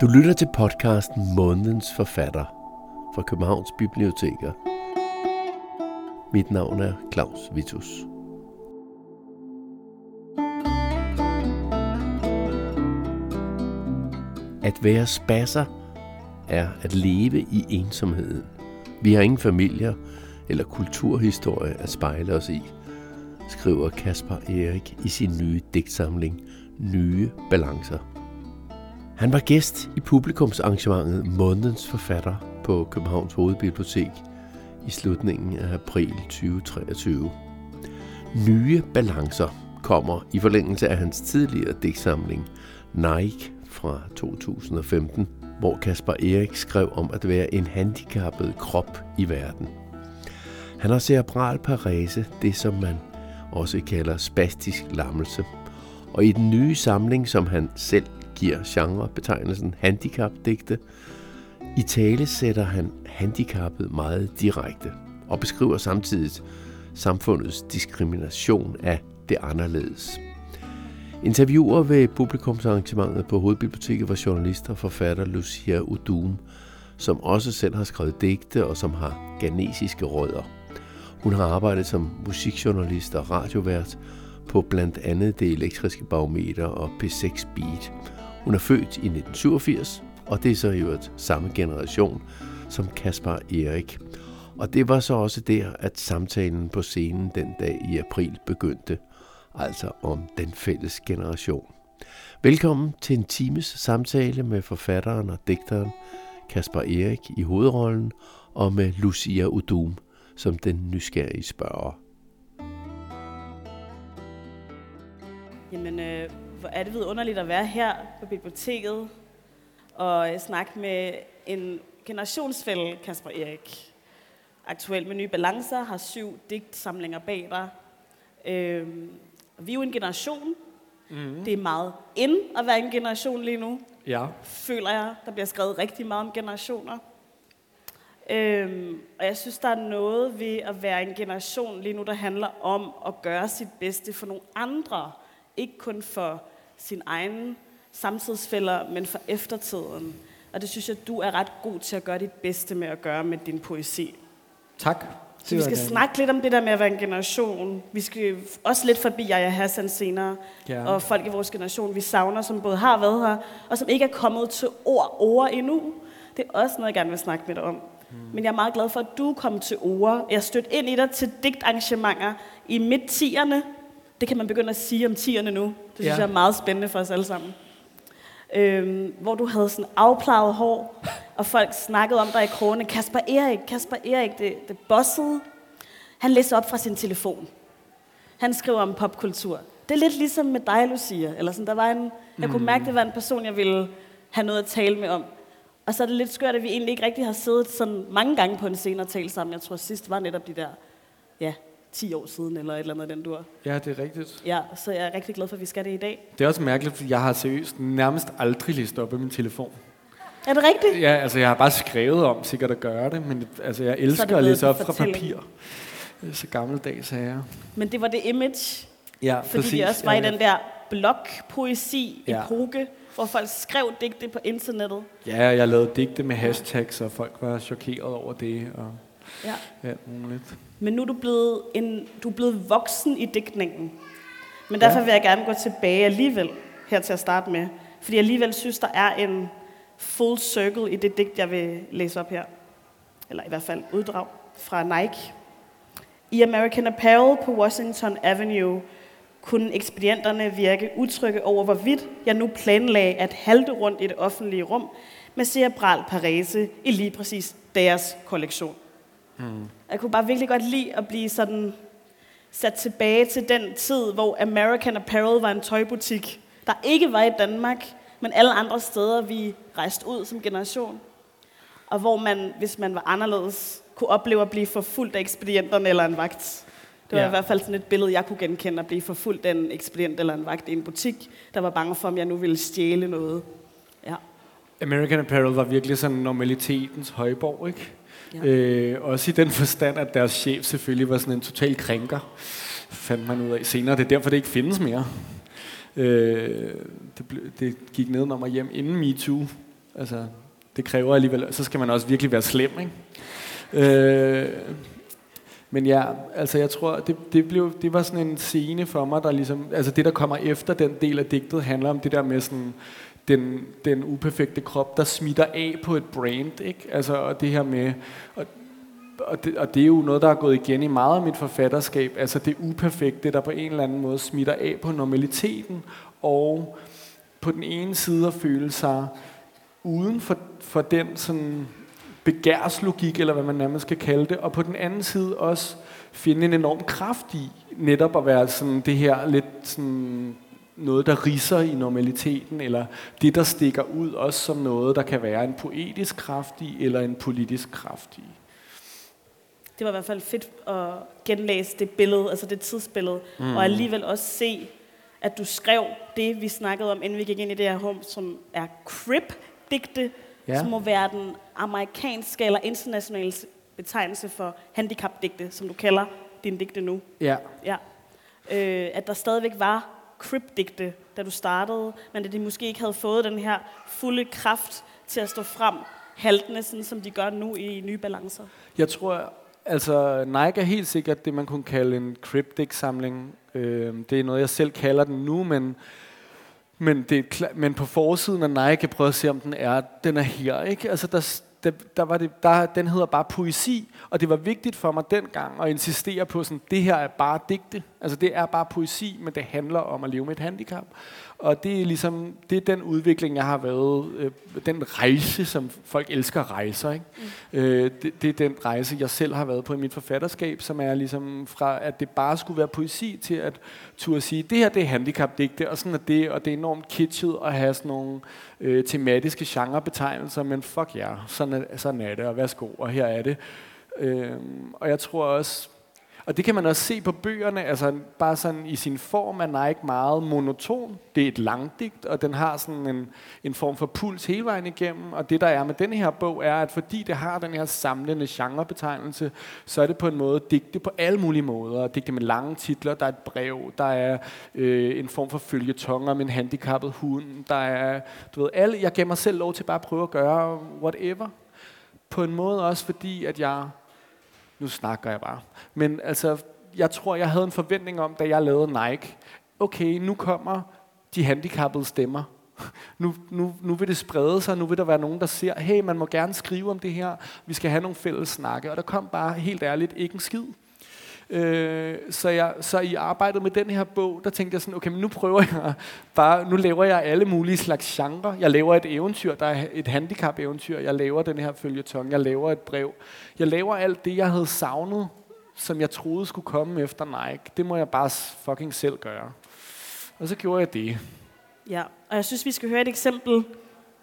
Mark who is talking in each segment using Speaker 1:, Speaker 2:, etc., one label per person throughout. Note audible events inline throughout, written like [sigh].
Speaker 1: Du lytter til podcasten Månedens Forfatter fra Københavns Biblioteker. Mit navn er Claus Vitus. At være spasser er at leve i ensomheden. Vi har ingen familier eller kulturhistorie at spejle os i, skriver Kasper Erik i sin nye digtsamling Nye Balancer. Han var gæst i publikumsarrangementet Månedens Forfatter på Københavns Hovedbibliotek i slutningen af april 2023. Nye balancer kommer i forlængelse af hans tidligere digtsamling Nike fra 2015, hvor Kasper Erik skrev om at være en handicappet krop i verden. Han har cerebral parese, det som man også kalder spastisk lammelse. Og i den nye samling, som han selv giver genrebetegnelsen handicapdigte, i tale sætter han handicappet meget direkte og beskriver samtidig samfundets diskrimination af det anderledes. Interviewer ved publikumsarrangementet på Hovedbiblioteket var journalist og forfatter Lucia Udum, som også selv har skrevet digte og som har ganesiske rødder. Hun har arbejdet som musikjournalist og radiovært på blandt andet det elektriske barometer og P6 Beat. Hun er født i 1987, og det er så i øvrigt samme generation som Kaspar Erik. Og det var så også der, at samtalen på scenen den dag i april begyndte, altså om den fælles generation. Velkommen til en times samtale med forfatteren og digteren Kasper Erik i hovedrollen og med Lucia Udum som den nysgerrige spørger.
Speaker 2: Jamen, øh, hvor er det vidunderligt at være her på biblioteket og øh, snakke med en generationsfælde, Kasper Erik. Aktuelt med Nye Balancer har syv digtsamlinger bag dig. Øh, vi er jo en generation. Mm-hmm. Det er meget ind at være en generation lige nu.
Speaker 3: Ja.
Speaker 2: Føler jeg. Der bliver skrevet rigtig meget om generationer. Øhm, og jeg synes, der er noget ved at være en generation lige nu, der handler om at gøre sit bedste for nogle andre. Ikke kun for sin egen samtidsfælder, men for eftertiden. Og det synes jeg, du er ret god til at gøre dit bedste med at gøre med din poesi.
Speaker 3: Tak.
Speaker 2: Så vi skal snakke lidt om det der med at være en generation. Vi skal også lidt forbi Jaja Hassan senere.
Speaker 3: Ja.
Speaker 2: Og folk i vores generation, vi savner, som både har været her, og som ikke er kommet til ord over endnu. Det er også noget, jeg gerne vil snakke med dig om. Hmm. Men jeg er meget glad for, at du kom til ord. Jeg stødte ind i dig til digtarrangementer i midt-tierne. Det kan man begynde at sige om tierne nu. Det synes
Speaker 3: Ja.
Speaker 2: jeg er meget spændende for os alle sammen. Øhm, hvor du havde sådan afplaget hår, og folk snakkede om dig i krone. Kasper Erik, Kasper Erik, det, det bossede. Han læser op fra sin telefon. Han skriver om popkultur. Det er lidt ligesom med dig, Lucia. Eller sådan, der var en, jeg kunne mærke, det var en person, jeg ville have noget at tale med om. Og så er det lidt skørt, at vi egentlig ikke rigtig har siddet sådan mange gange på en scene og talt sammen. Jeg tror sidst var netop de der, ja, 10 år siden, eller et eller andet den dur.
Speaker 3: Ja, det er rigtigt.
Speaker 2: Ja, så jeg er rigtig glad for, at vi skal det i dag.
Speaker 3: Det er også mærkeligt, fordi jeg har seriøst nærmest aldrig læst op af min telefon.
Speaker 2: Er det rigtigt?
Speaker 3: Ja, altså jeg har bare skrevet om sikkert at gøre det, men altså jeg elsker at læse op fra papir. Det så gammeldags er jeg.
Speaker 2: Men det var det image,
Speaker 3: Ja,
Speaker 2: fordi vi også var i den der blogpoesi
Speaker 3: Ja.
Speaker 2: hvor folk skrev digte på internettet.
Speaker 3: Ja, jeg lavede digte med hashtags, og folk var chokeret over det, og
Speaker 2: Ja.
Speaker 3: alt muligt.
Speaker 2: Men nu er du blevet, en, du er blevet voksen i digtningen. Men derfor
Speaker 3: Ja.
Speaker 2: vil jeg gerne gå tilbage alligevel, her til at starte med. Fordi jeg alligevel synes, der er en full circle i det digt, jeg vil læse op her. Eller i hvert fald uddrag fra Nike. I American Apparel på Washington Avenue kunne ekspedienterne virke utrygge over, hvorvidt jeg nu planlagde at halte rundt i det offentlige rum med cerebral parese i lige præcis deres kollektion. Jeg kunne bare virkelig godt lide at blive sådan sat tilbage til den tid, hvor American Apparel var en tøjbutik, der ikke var i Danmark, men alle andre steder, vi rejste ud som generation. Og hvor man, hvis man var anderledes, kunne opleve at blive forfulgt af ekspedienterne eller en vagt. Det var
Speaker 3: Ja.
Speaker 2: i hvert fald sådan et billede, jeg kunne genkende at blive forfulgt af en ekspedient eller en vagt i en butik, der var bange for, om jeg nu ville stjæle noget. Ja.
Speaker 3: American Apparel var virkelig sådan normalitetens højborg, ikke?
Speaker 2: Ja.
Speaker 3: Øh, også i den forstand, at deres chef selvfølgelig var sådan en total krænker, fandt man ud af senere. Det er derfor, det ikke findes mere. Øh, det, ble, det gik nedenom og hjem inden MeToo. Altså, det kræver alligevel, så skal man også virkelig være slem, ikke? Øh, men ja, altså jeg tror, det, det, blev, det var sådan en scene for mig, der ligesom, altså det der kommer efter den del af digtet, handler om det der med sådan, den, den uperfekte krop, der smitter af på et brand, ikke? Altså, og det her med, og, og, det, og det er jo noget, der er gået igen i meget af mit forfatterskab, altså det uperfekte, der på en eller anden måde smitter af på normaliteten, og på den ene side at føle sig uden for, for den sådan begærslogik, eller hvad man nærmest skal kalde det, og på den anden side også finde en enorm kraft i netop at være sådan det her lidt sådan noget, der riser i normaliteten, eller det, der stikker ud, også som noget, der kan være en poetisk kraft i, eller en politisk kraft i.
Speaker 2: Det var i hvert fald fedt at genlæse det billede, altså det tidsbillede, mm. og alligevel også se, at du skrev det, vi snakkede om, inden vi gik ind i det her rum, som er crip-digte, ja. som må være den amerikanske eller internationale betegnelse for handicapdigte, som du kalder din digte nu.
Speaker 3: Ja.
Speaker 2: ja. Øh, at der stadigvæk var crip-digte, da du startede, men at de måske ikke havde fået den her fulde kraft til at stå frem haltende, sådan som de gør nu i nye balancer.
Speaker 3: Jeg tror, altså Nike er helt sikkert det, man kunne kalde en cryptic-samling. Øh, det er noget, jeg selv kalder den nu, men men, det er men på forsiden af Nike, jeg at se, om den er, den er her. Ikke? Altså, der, der, der var det, der, den hedder bare poesi, og det var vigtigt for mig dengang at insistere på, sådan, det her er bare digte. Altså det er bare poesi, men det handler om at leve med et handicap. Og det er ligesom, det er den udvikling, jeg har været, øh, den rejse, som folk elsker rejser. Ikke? Mm. Øh, det, det er den rejse, jeg selv har været på i mit forfatterskab, som er ligesom fra, at det bare skulle være poesi, til at turde sige, det her det er handicapdigte, og sådan er det, og det er enormt kitschet at have sådan nogle øh, tematiske genrebetegnelser, men fuck ja, yeah, sådan, er, sådan er det, og værsgo, og her er det. Øh, og jeg tror også, og det kan man også se på bøgerne, altså bare sådan i sin form er Nike meget monoton. Det er et langdigt, og den har sådan en, en form for puls hele vejen igennem. Og det der er med den her bog er, at fordi det har den her samlende genrebetegnelse, så er det på en måde digte på alle mulige måder. Digte med lange titler, der er et brev, der er øh, en form for følgetong om en handicappet hund, der er, du ved, alle, jeg gav mig selv lov til bare at prøve at gøre whatever. På en måde også fordi, at jeg nu snakker jeg bare. Men altså, jeg tror, jeg havde en forventning om, da jeg lavede Nike. Okay, nu kommer de handicappede stemmer. Nu, nu, nu vil det sprede sig, nu vil der være nogen, der ser, hey, man må gerne skrive om det her, vi skal have nogle fælles snakke. Og der kom bare helt ærligt ikke en skid. Øh, så, jeg, så i arbejdet med den her bog, der tænkte jeg sådan, okay, men nu prøver jeg [laughs] bare, nu laver jeg alle mulige slags genre. Jeg laver et eventyr, der er et handicap-eventyr. Jeg laver den her følgetong. Jeg laver et brev. Jeg laver alt det, jeg havde savnet, som jeg troede skulle komme efter Nike. Det må jeg bare fucking selv gøre. Og så gjorde jeg det.
Speaker 2: Ja, og jeg synes, vi skal høre et eksempel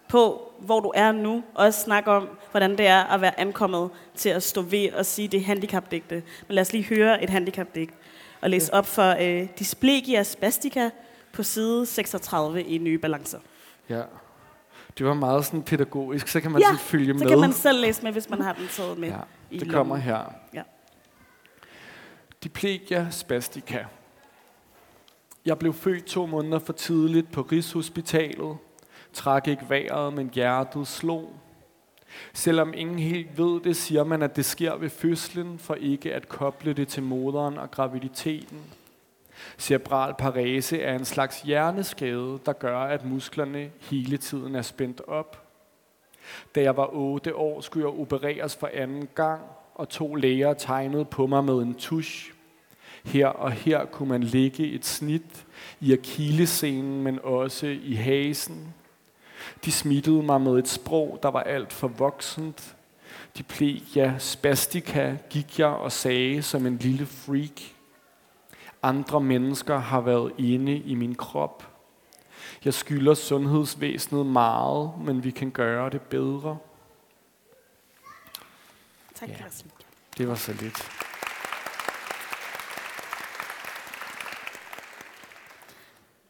Speaker 2: på, hvor du er nu, og også snakke om, hvordan det er at være ankommet til at stå ved og sige det handicapdigte. Men lad os lige høre et handicapdigt og læse op for øh, Displegia spastica på side 36 i Nye Balancer.
Speaker 3: Ja. Det var meget sådan pædagogisk, så kan man ja, sådan følge med.
Speaker 2: så kan man selv læse med, hvis man har den taget med.
Speaker 3: Ja, det i kommer her.
Speaker 2: Ja.
Speaker 3: Diplegia spastica. Jeg blev født to måneder for tidligt på Rigshospitalet trak ikke vejret, men hjertet slog. Selvom ingen helt ved det, siger man, at det sker ved fødslen, for ikke at koble det til moderen og graviditeten. Cerebral parese er en slags hjerneskade, der gør, at musklerne hele tiden er spændt op. Da jeg var 8 år, skulle jeg opereres for anden gang, og to læger tegnede på mig med en tusch. Her og her kunne man lægge et snit i akillescenen, men også i hasen. De smittede mig med et sprog, der var alt for voksent. De plegia spastika gik jeg og sagde som en lille freak. Andre mennesker har været inde i min krop. Jeg skylder sundhedsvæsenet meget, men vi kan gøre det bedre.
Speaker 2: Tak, ja,
Speaker 3: Det var så lidt.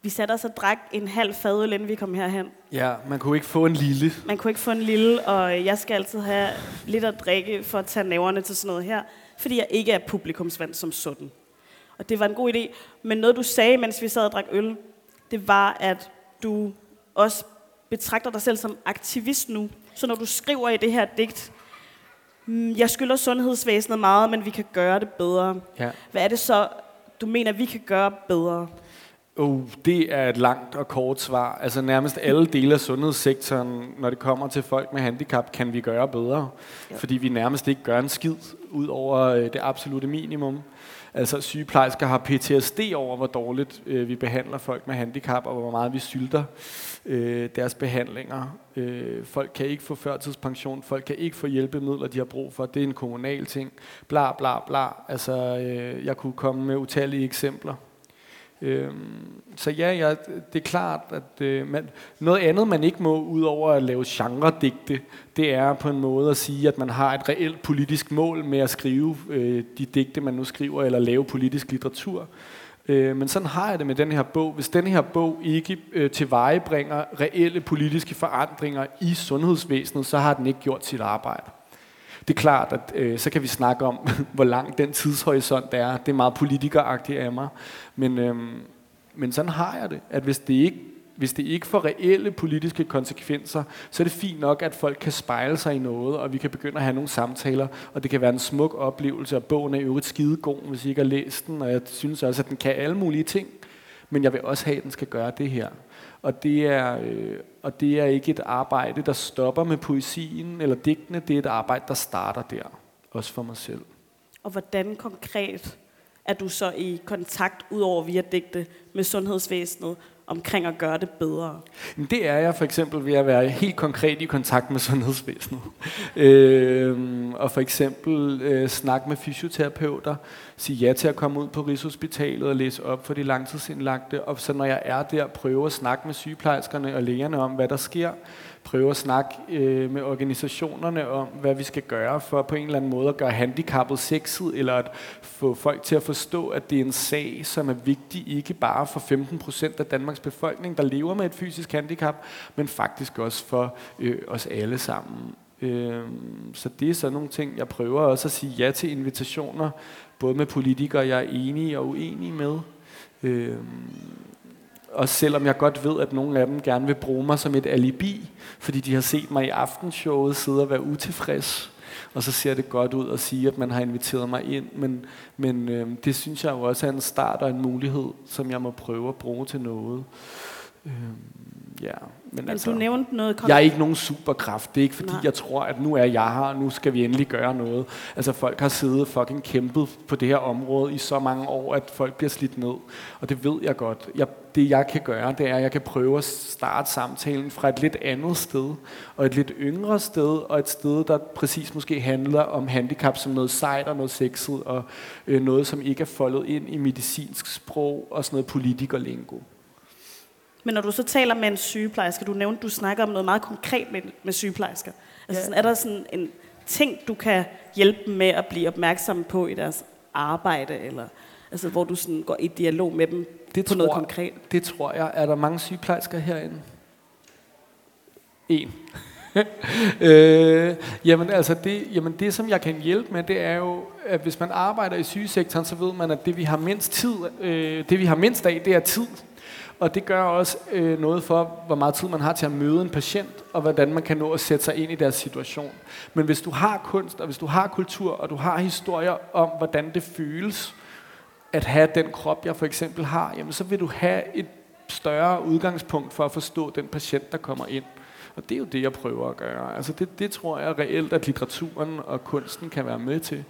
Speaker 2: Vi satte os og drak en halv fadøl, inden vi kom herhen.
Speaker 3: Ja, man kunne ikke få en lille.
Speaker 2: Man kunne ikke få en lille, og jeg skal altid have lidt at drikke for at tage næverne til sådan noget her, fordi jeg ikke er publikumsvand som sådan. Og det var en god idé. Men noget, du sagde, mens vi sad og drak øl, det var, at du også betragter dig selv som aktivist nu. Så når du skriver i det her digt, "Mm, jeg skylder sundhedsvæsenet meget, men vi kan gøre det bedre.
Speaker 3: Ja.
Speaker 2: Hvad er det så, du mener, vi kan gøre bedre?
Speaker 3: Oh, det er et langt og kort svar. Altså nærmest alle dele af sundhedssektoren, når det kommer til folk med handicap, kan vi gøre bedre.
Speaker 2: Ja.
Speaker 3: Fordi vi nærmest ikke gør en skid ud over øh, det absolute minimum. Altså sygeplejersker har PTSD over, hvor dårligt øh, vi behandler folk med handicap, og hvor meget vi sylter øh, deres behandlinger. Øh, folk kan ikke få førtidspension, folk kan ikke få hjælpemidler, de har brug for. Det er en kommunal ting. Bla bla bla. Altså, øh, jeg kunne komme med utallige eksempler. Øhm, så ja, ja, det er klart, at øh, man, noget andet, man ikke må, ud over at lave genre-digte, det er på en måde at sige, at man har et reelt politisk mål med at skrive øh, de digte, man nu skriver, eller lave politisk litteratur. Øh, men sådan har jeg det med den her bog. Hvis den her bog ikke øh, tilvejebringer reelle politiske forandringer i sundhedsvæsenet, så har den ikke gjort sit arbejde. Det er klart, at øh, så kan vi snakke om, [laughs] hvor lang den tidshorisont er. Det er meget politikeragtigt af mig. Men, øh, men sådan har jeg det, at hvis det ikke hvis det ikke får reelle politiske konsekvenser, så er det fint nok, at folk kan spejle sig i noget, og vi kan begynde at have nogle samtaler, og det kan være en smuk oplevelse, og bogen er i øvrigt skidegod, hvis I ikke har læst den, og jeg synes også, at den kan alle mulige ting, men jeg vil også have, at den skal gøre det her. Og det er, øh, og det er ikke et arbejde, der stopper med poesien eller digtene, det er et arbejde, der starter der, også for mig selv.
Speaker 2: Og hvordan konkret er du så i kontakt, udover via digte, med sundhedsvæsenet, omkring at gøre det bedre?
Speaker 3: Men det er jeg for eksempel ved at være helt konkret i kontakt med [laughs] sundhedsvæsenet. Øh, og for eksempel øh, snakke med fysioterapeuter, sige ja til at komme ud på Rigshospitalet og læse op for de langtidsindlagte, og så når jeg er der, prøve at snakke med sygeplejerskerne og lægerne om, hvad der sker, prøve at snakke øh, med organisationerne om, hvad vi skal gøre for på en eller anden måde at gøre handicappet sexet, eller at få folk til at forstå, at det er en sag, som er vigtig, ikke bare for 15 procent af Danmarks befolkning, der lever med et fysisk handicap, men faktisk også for øh, os alle sammen. Øh, så det er sådan nogle ting, jeg prøver også at sige ja til invitationer, både med politikere, jeg er enige og uenige med. Øh, også selvom jeg godt ved, at nogle af dem gerne vil bruge mig som et alibi, fordi de har set mig i aftenshowet sidde og være utilfreds. Og så ser det godt ud at sige, at man har inviteret mig ind, men, men øh, det synes jeg jo også er en start og en mulighed, som jeg må prøve at bruge til noget. Øh, ja, men,
Speaker 2: Men
Speaker 3: altså,
Speaker 2: du nævnte noget
Speaker 3: jeg er ikke nogen superkraft. Det er ikke fordi,
Speaker 2: Nej.
Speaker 3: jeg tror, at nu er jeg her, og nu skal vi endelig gøre noget. Altså folk har siddet fucking kæmpet på det her område i så mange år, at folk bliver slidt ned. Og det ved jeg godt. Jeg, det jeg kan gøre, det er, at jeg kan prøve at starte samtalen fra et lidt andet sted, og et lidt yngre sted, og et sted, der præcis måske handler om handicap som noget sejt og noget sexet, og øh, noget, som ikke er foldet ind i medicinsk sprog og sådan noget politikerlingo.
Speaker 2: Men når du så taler med en sygeplejerske, du nævnte, du snakker om noget meget konkret med, med sygeplejersker. Altså,
Speaker 3: Ja.
Speaker 2: sådan, er der sådan en ting, du kan hjælpe dem med at blive opmærksom på i deres arbejde, eller altså, hvor du sådan går i dialog med dem
Speaker 3: Det
Speaker 2: på noget
Speaker 3: tror-
Speaker 2: konkret?
Speaker 3: Det tror jeg. Er der mange sygeplejersker herinde? En. [laughs] øh, jamen altså det, jamen det, som jeg kan hjælpe med, det er jo, at hvis man arbejder i sygesektoren, så ved man, at det vi har mindst tid, øh, det vi har mindst af, det er tid. Og det gør også øh, noget for, hvor meget tid man har til at møde en patient, og hvordan man kan nå at sætte sig ind i deres situation. Men hvis du har kunst, og hvis du har kultur, og du har historier om, hvordan det føles at have den krop, jeg for eksempel har, jamen så vil du have et større udgangspunkt for at forstå den patient, der kommer ind. Og det er jo det, jeg prøver at gøre. Altså det, det tror jeg reelt, at litteraturen og kunsten kan være med til.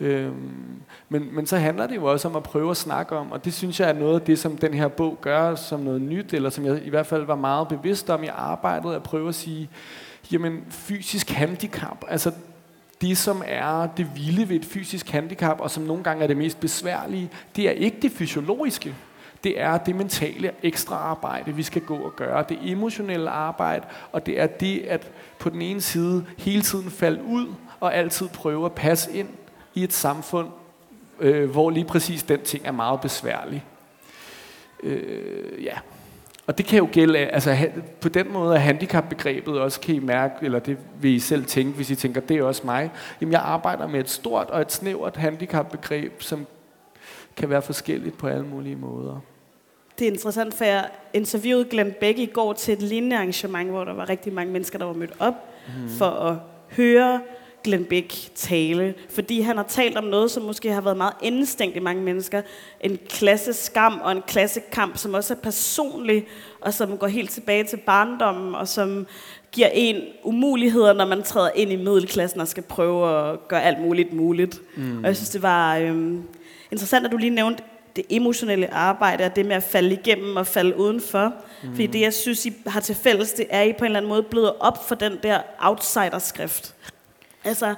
Speaker 3: Øhm, men, men så handler det jo også om at prøve at snakke om, og det synes jeg er noget af det, som den her bog gør som noget nyt, eller som jeg i hvert fald var meget bevidst om i arbejdet, at prøve at sige, jamen fysisk handicap, altså det, som er det vilde ved et fysisk handicap, og som nogle gange er det mest besværlige, det er ikke det fysiologiske. Det er det mentale ekstra arbejde, vi skal gå og gøre. Det emotionelle arbejde, og det er det at på den ene side hele tiden falde ud, og altid prøve at passe ind i et samfund, øh, hvor lige præcis den ting er meget besværlig. Øh, ja. Og det kan jo gælde, altså på den måde er handicapbegrebet også, kan I mærke, eller det vil I selv tænke, hvis I tænker, det er også mig. Jamen jeg arbejder med et stort og et snævert handicapbegreb, som kan være forskelligt på alle mulige måder.
Speaker 2: det er interessant, for jeg interviewede Glenn Beck i går til et lignende arrangement, hvor der var rigtig mange mennesker, der var mødt op mm. for at høre Glenn Beck tale, fordi han har talt om noget, som måske har været meget indstængt i mange mennesker. En klasse skam og en klassekamp, som også er personlig, og som går helt tilbage til barndommen, og som giver en umuligheder, når man træder ind i middelklassen og skal prøve at gøre alt muligt muligt. Mm. Og jeg synes, det var øhm, interessant, at du lige nævnte det emotionelle arbejde, og det med at falde igennem og falde udenfor. Mm. Fordi det, jeg synes, I har til fælles, det er, I på en eller anden måde blevet op for den der outsiderskrift. Altså,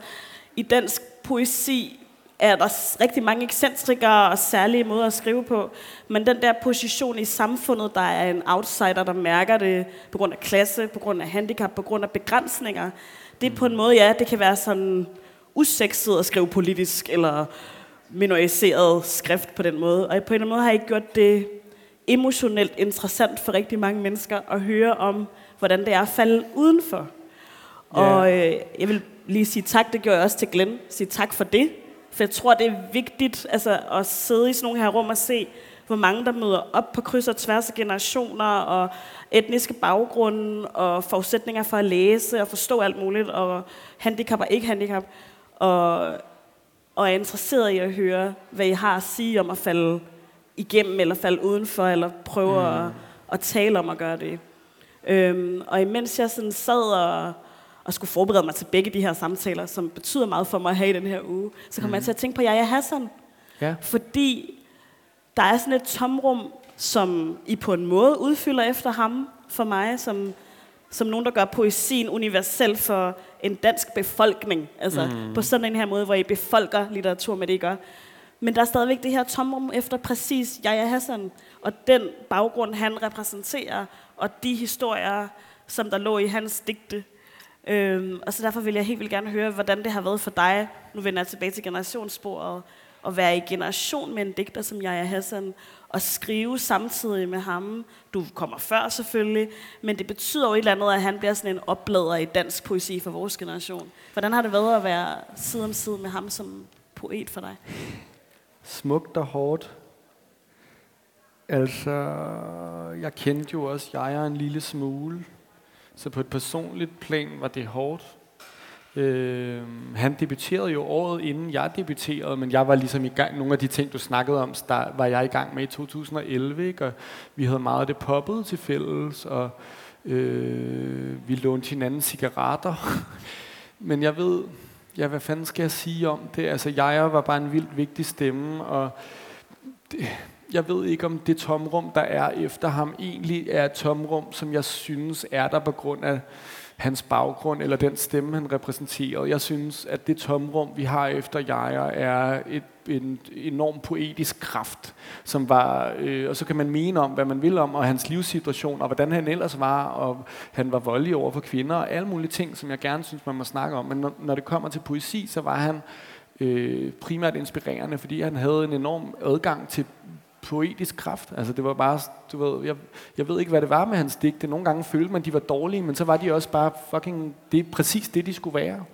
Speaker 2: i dansk poesi er der rigtig mange ekscentrikere og særlige måder at skrive på, men den der position i samfundet, der er en outsider, der mærker det på grund af klasse, på grund af handicap, på grund af begrænsninger, det er på en måde, ja, det kan være sådan usekset at skrive politisk, eller minoriseret skrift på den måde. Og på en eller anden måde har jeg gjort det emotionelt interessant for rigtig mange mennesker at høre om, hvordan det er at falde udenfor. Yeah. Og øh, jeg vil lige sige tak, det gjorde jeg også til Glenn. Sige tak for det. For jeg tror, det er vigtigt altså, at sidde i sådan nogle her rum og se, hvor mange der møder op på kryds og tværs af generationer og etniske baggrunde og forudsætninger for at læse og forstå alt muligt, og handicap og ikke handicap. Og, og er interesseret i at høre, hvad I har at sige om at falde igennem, eller falde udenfor, eller prøve mm. at, at tale om at gøre det. Øhm, og imens jeg sådan sad og og skulle forberede mig til begge de her samtaler, som betyder meget for mig at have i den her uge, så kom mm. jeg til at tænke på Jaja Hassan. Ja. Fordi der er sådan et tomrum, som I på en måde udfylder efter ham for mig, som, som nogen, der gør poesien universel for en dansk befolkning. Altså mm. på sådan en her måde, hvor I befolker litteratur med det, I gør. Men der er stadigvæk det her tomrum efter præcis Jaja Hassan, og den baggrund, han repræsenterer, og de historier, som der lå i hans digte. Øhm, og så derfor vil jeg helt vildt gerne høre, hvordan det har været for dig, nu vender jeg tilbage til generationssporet, at være i generation med en digter som Jaja Hassan, og skrive samtidig med ham. Du kommer før selvfølgelig, men det betyder jo et eller andet, at han bliver sådan en oplader i dansk poesi for vores generation. Hvordan har det været at være side om side med ham som poet for dig?
Speaker 3: Smukt og hårdt. Altså, jeg kendte jo også jeg en lille smule. Så på et personligt plan var det hårdt. Øh, han debuterede jo året inden jeg debuterede, men jeg var ligesom i gang, nogle af de ting, du snakkede om, der var jeg i gang med i 2011, ikke? og vi havde meget af det poppet til fælles, og øh, vi lånte hinanden cigaretter. [laughs] men jeg ved, ja, hvad fanden skal jeg sige om det? Altså, jeg var bare en vildt vigtig stemme, og det, jeg ved ikke, om det tomrum, der er efter ham, egentlig er et tomrum, som jeg synes er der på grund af hans baggrund, eller den stemme, han repræsenterede. Jeg synes, at det tomrum, vi har efter jeg er et, en enorm poetisk kraft, som var, øh, og så kan man mene om, hvad man vil om, og hans livssituation, og hvordan han ellers var, og han var voldelig over for kvinder, og alle mulige ting, som jeg gerne synes, man må snakke om. Men når, når det kommer til poesi, så var han øh, primært inspirerende, fordi han havde en enorm adgang til poetisk kraft. Altså det var bare, du ved, jeg, jeg ved ikke, hvad det var med hans digte. Nogle gange følte man, de var dårlige, men så var de også bare fucking, det er præcis det, de skulle være.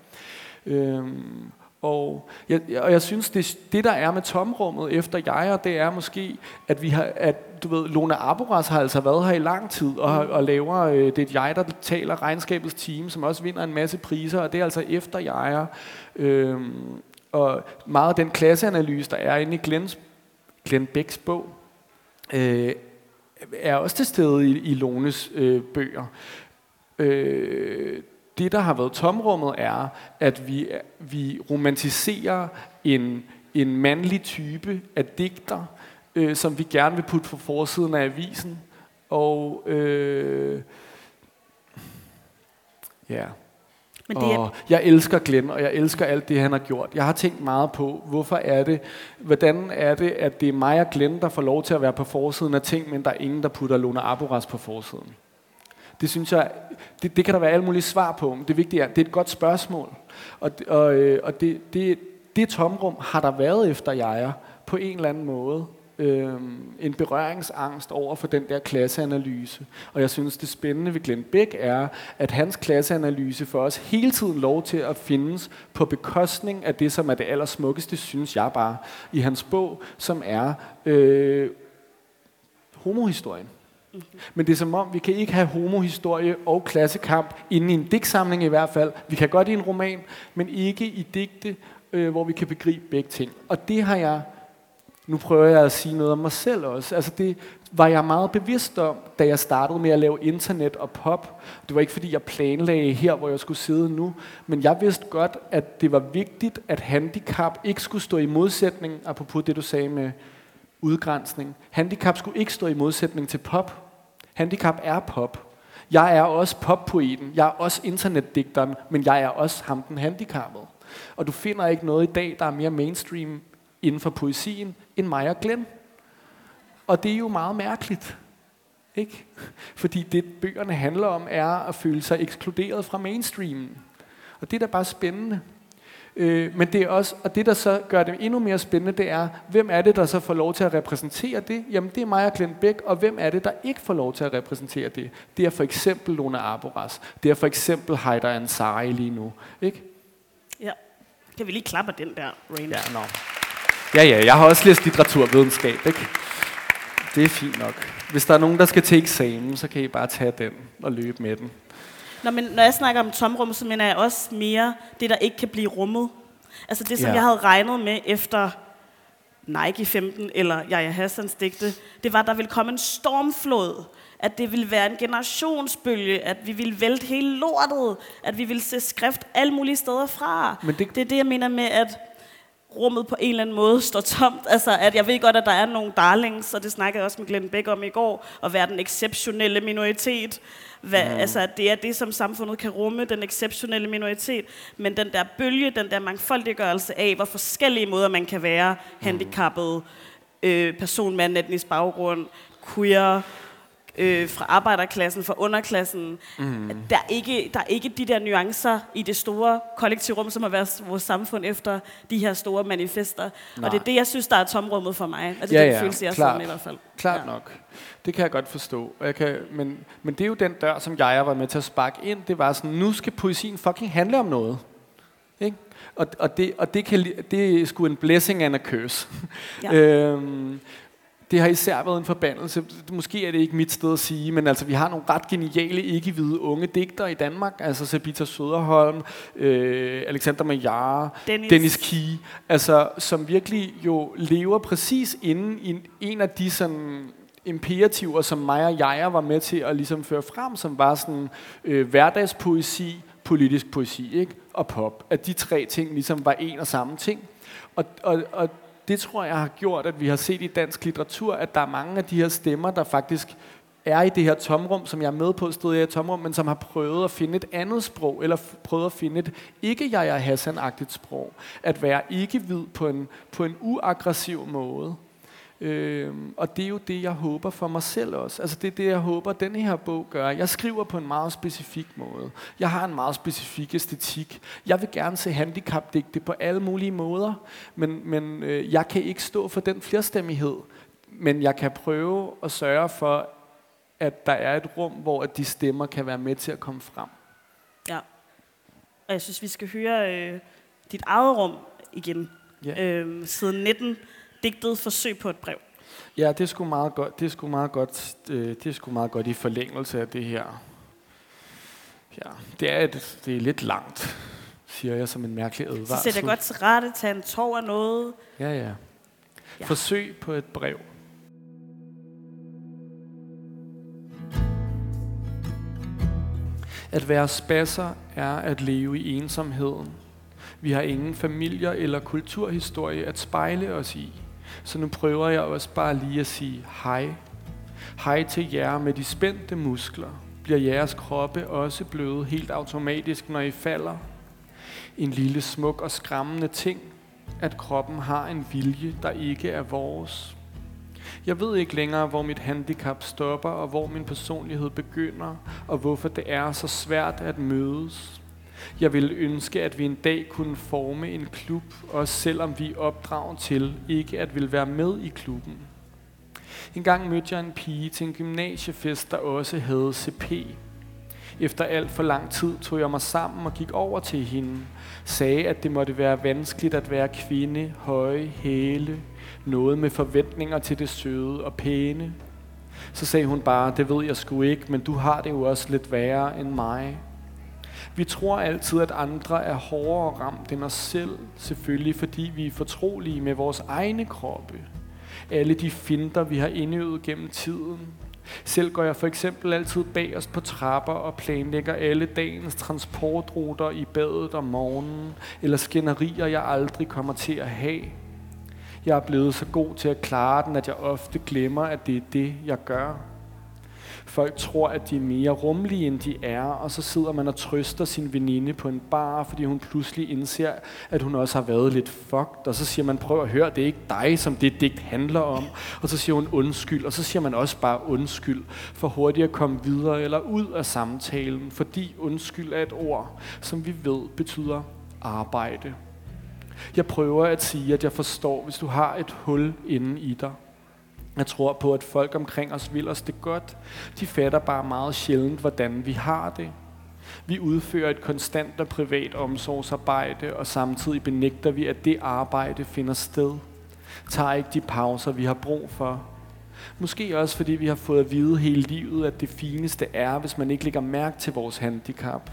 Speaker 3: Øhm, og jeg, og jeg synes, det, det der er med tomrummet efter jeg, det er måske, at vi har, at du ved, Lona Aboras har altså været her i lang tid, og, og laver, øh, det er jeg, der taler regnskabets team, som også vinder en masse priser, og det er altså efter jeg. Øhm, og meget af den klasseanalyse, der er inde i Glens Glenn Becks bog, øh, er også til stede i, i Lones øh, bøger. Øh, det, der har været tomrummet, er, at vi, vi romantiserer en, en mandlig type af digter, øh, som vi gerne vil putte på forsiden af avisen. Og øh, ja, men det er... Og jeg elsker Glenn, og jeg elsker alt det, han har gjort. Jeg har tænkt meget på, hvorfor er det, hvordan er det, at det er mig og Glenn, der får lov til at være på forsiden af ting, men der er ingen, der putter Luna Aboras på forsiden. Det synes jeg, det, det kan der være alle mulige svar på, men det vigtige er, det er et godt spørgsmål. Og, og, øh, og det, det, det tomrum har der været efter jeg på en eller anden måde øh, en berøringsangst over for den der klasseanalyse. Og jeg synes, det spændende ved Glenn Beck er, at hans klasseanalyse for os hele tiden lov til at findes på bekostning af det, som er det allersmukkeste, synes jeg bare, i hans bog, som er øh, homohistorien. Mm-hmm. Men det er som om, vi kan ikke have homohistorie og klassekamp inde i en digtsamling i hvert fald. Vi kan godt i en roman, men ikke i digte, øh, hvor vi kan begribe begge ting. Og det har jeg, nu prøver jeg at sige noget om mig selv også. Altså det var jeg meget bevidst om, da jeg startede med at lave internet og pop. Det var ikke fordi, jeg planlagde her, hvor jeg skulle sidde nu, men jeg vidste godt, at det var vigtigt, at handicap ikke skulle stå i modsætning, apropos det du sagde med udgrænsning. Handicap skulle ikke stå i modsætning til pop. Handicap er pop. Jeg er også poppoeten, jeg er også internetdigteren, men jeg er også ham den handicappede. Og du finder ikke noget i dag, der er mere mainstream inden for poesien, end mig og Glenn. Og det er jo meget mærkeligt. Ikke? Fordi det, bøgerne handler om, er at føle sig ekskluderet fra mainstreamen. Og det er da bare spændende. Øh, men det er også, og det der så gør det endnu mere spændende, det er, hvem er det, der så får lov til at repræsentere det? Jamen det er mig og Glenn Beck, og hvem er det, der ikke får lov til at repræsentere det? Det er for eksempel Luna Arboras. Det er for eksempel Haider Ansari lige nu. Ikke?
Speaker 2: Ja. Kan vi lige klappe den der, Rain?
Speaker 3: Ja, no. Ja, ja, jeg har også læst litteraturvidenskab, ikke? Det er fint nok. Hvis der er nogen, der skal til eksamen, så kan I bare tage den og løbe med den.
Speaker 2: Nå, men når jeg snakker om tomrum, så mener jeg også mere det, der ikke kan blive rummet. Altså det, som
Speaker 3: Ja.
Speaker 2: jeg havde regnet med efter Nike 15 eller Jaja Hassans digte, det var, at der ville komme en stormflod. At det ville være en generationsbølge, at vi ville vælte hele lortet, at vi ville se skrift alle mulige steder fra.
Speaker 3: Men det-
Speaker 2: det er det, jeg mener med, at rummet på en eller anden måde står tomt. Altså, at jeg ved godt, at der er nogle darlings, og det snakkede jeg også med Glenn Beck om i går, at være den exceptionelle minoritet. Hvad, mm. Altså, det er det, som samfundet kan rumme, den exceptionelle minoritet. Men den der bølge, den der mangfoldiggørelse af, hvor forskellige måder man kan være handicappet, øh, person med en etnisk baggrund, queer, øh, fra arbejderklassen, fra underklassen. Mm. Der, er ikke, der er ikke de der nuancer i det store kollektive rum, som har været vores samfund efter de her store manifester. Nej. Og det er det, jeg synes, der er tomrummet for mig. Altså,
Speaker 3: Ja,
Speaker 2: det er
Speaker 3: ja,
Speaker 2: den følelse, jeg
Speaker 3: klart.
Speaker 2: med i hvert fald.
Speaker 3: Klart
Speaker 2: Ja.
Speaker 3: nok. Det kan jeg godt forstå. Jeg kan, men, men det er jo den dør, som jeg var med til at sparke ind. Det var sådan, nu skal poesien fucking handle om noget. Ikke? Og, og, det, og det, kan, det er sgu en blessing and a curse.
Speaker 2: Ja. [laughs]
Speaker 3: øhm, det har især været en forbandelse. Måske er det ikke mit sted at sige, men altså, vi har nogle ret geniale, ikke-hvide unge digtere i Danmark. Altså Sabita Søderholm, øh, Alexander Majara,
Speaker 2: Dennis.
Speaker 3: Dennis Key, altså, som virkelig jo lever præcis inden i en- en af de sådan imperativer, som mig og jeg var med til at ligesom føre frem, som var sådan øh, hverdagspoesi, politisk poesi ikke? og pop. At de tre ting ligesom var en og samme ting. Og, og, og det tror jeg har gjort, at vi har set i dansk litteratur, at der er mange af de her stemmer, der faktisk er i det her tomrum, som jeg er med på, stod i et tomrum, men som har prøvet at finde et andet sprog, eller prøvet at finde et ikke jeg er Hassan-agtigt sprog. At være ikke-hvid på en, på en uaggressiv måde. Øhm, og det er jo det, jeg håber for mig selv også. Altså det er det, jeg håber, denne her bog gør. Jeg skriver på en meget specifik måde. Jeg har en meget specifik æstetik. Jeg vil gerne se handicapdigte på alle mulige måder, men, men øh, jeg kan ikke stå for den flerstemmighed. Men jeg kan prøve at sørge for, at der er et rum, hvor at de stemmer kan være med til at komme frem.
Speaker 2: Ja. Og jeg synes, vi skal høre øh, dit eget rum igen.
Speaker 3: Ja.
Speaker 2: Øh, siden 19, digtet Forsøg på et brev.
Speaker 3: Ja, det sgu meget godt. Det sgu meget godt, øh, det er sgu meget godt i forlængelse af det her. Ja, det er, et, det er lidt langt, siger jeg som en mærkelig
Speaker 2: Så
Speaker 3: advarsel.
Speaker 2: sæt jeg godt til rette, tag en tår af noget.
Speaker 3: Ja, ja.
Speaker 2: Ja.
Speaker 3: Forsøg på et brev. At være spasser er at leve i ensomheden. Vi har ingen familier eller kulturhistorie at spejle os i. Så nu prøver jeg også bare lige at sige hej. Hej til jer med de spændte muskler. Bliver jeres kroppe også bløde helt automatisk, når I falder? En lille smuk og skræmmende ting, at kroppen har en vilje, der ikke er vores. Jeg ved ikke længere, hvor mit handicap stopper, og hvor min personlighed begynder, og hvorfor det er så svært at mødes. Jeg ville ønske, at vi en dag kunne forme en klub, også selvom vi er opdraget til ikke at vil være med i klubben. En gang mødte jeg en pige til en gymnasiefest, der også havde CP. Efter alt for lang tid tog jeg mig sammen og gik over til hende. Sagde, at det måtte være vanskeligt at være kvinde, høje, hæle, noget med forventninger til det søde og pæne. Så sagde hun bare, det ved jeg sgu ikke, men du har det jo også lidt værre end mig. Vi tror altid, at andre er hårdere ramt end os selv, selvfølgelig fordi vi er fortrolige med vores egne kroppe. Alle de finder, vi har indøvet gennem tiden. Selv går jeg for eksempel altid bag os på trapper og planlægger alle dagens transportruter i badet om morgenen, eller skænderier, jeg aldrig kommer til at have. Jeg er blevet så god til at klare den, at jeg ofte glemmer, at det er det, jeg gør. Folk tror, at de er mere rummelige, end de er, og så sidder man og trøster sin veninde på en bar, fordi hun pludselig indser, at hun også har været lidt fucked, og så siger man, prøv at høre, det er ikke dig, som det digt handler om, og så siger hun undskyld, og så siger man også bare undskyld, for hurtigt at komme videre eller ud af samtalen, fordi undskyld er et ord, som vi ved betyder arbejde. Jeg prøver at sige, at jeg forstår, hvis du har et hul inde i dig. Jeg tror på, at folk omkring os vil os det godt. De fatter bare meget sjældent, hvordan vi har det. Vi udfører et konstant og privat omsorgsarbejde, og samtidig benægter vi, at det arbejde finder sted. Tager ikke de pauser, vi har brug for. Måske også, fordi vi har fået at vide hele livet, at det fineste er, hvis man ikke lægger mærke til vores handicap.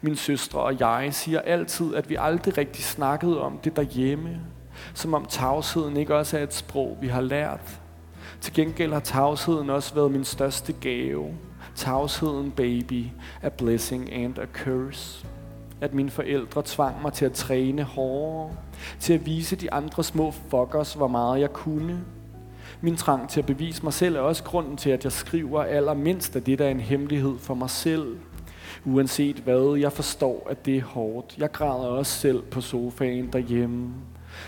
Speaker 3: Min søstre og jeg siger altid, at vi aldrig rigtig snakkede om det derhjemme. Som om tavsheden ikke også er et sprog, vi har lært. Til gengæld har tavsheden også været min største gave. Tavsheden, baby, a blessing and a curse. At mine forældre tvang mig til at træne hårdere. Til at vise de andre små fuckers, hvor meget jeg kunne. Min trang til at bevise mig selv er også grunden til, at jeg skriver allermindst af det, der er en hemmelighed for mig selv. Uanset hvad, jeg forstår, at det er hårdt. Jeg græder også selv på sofaen derhjemme.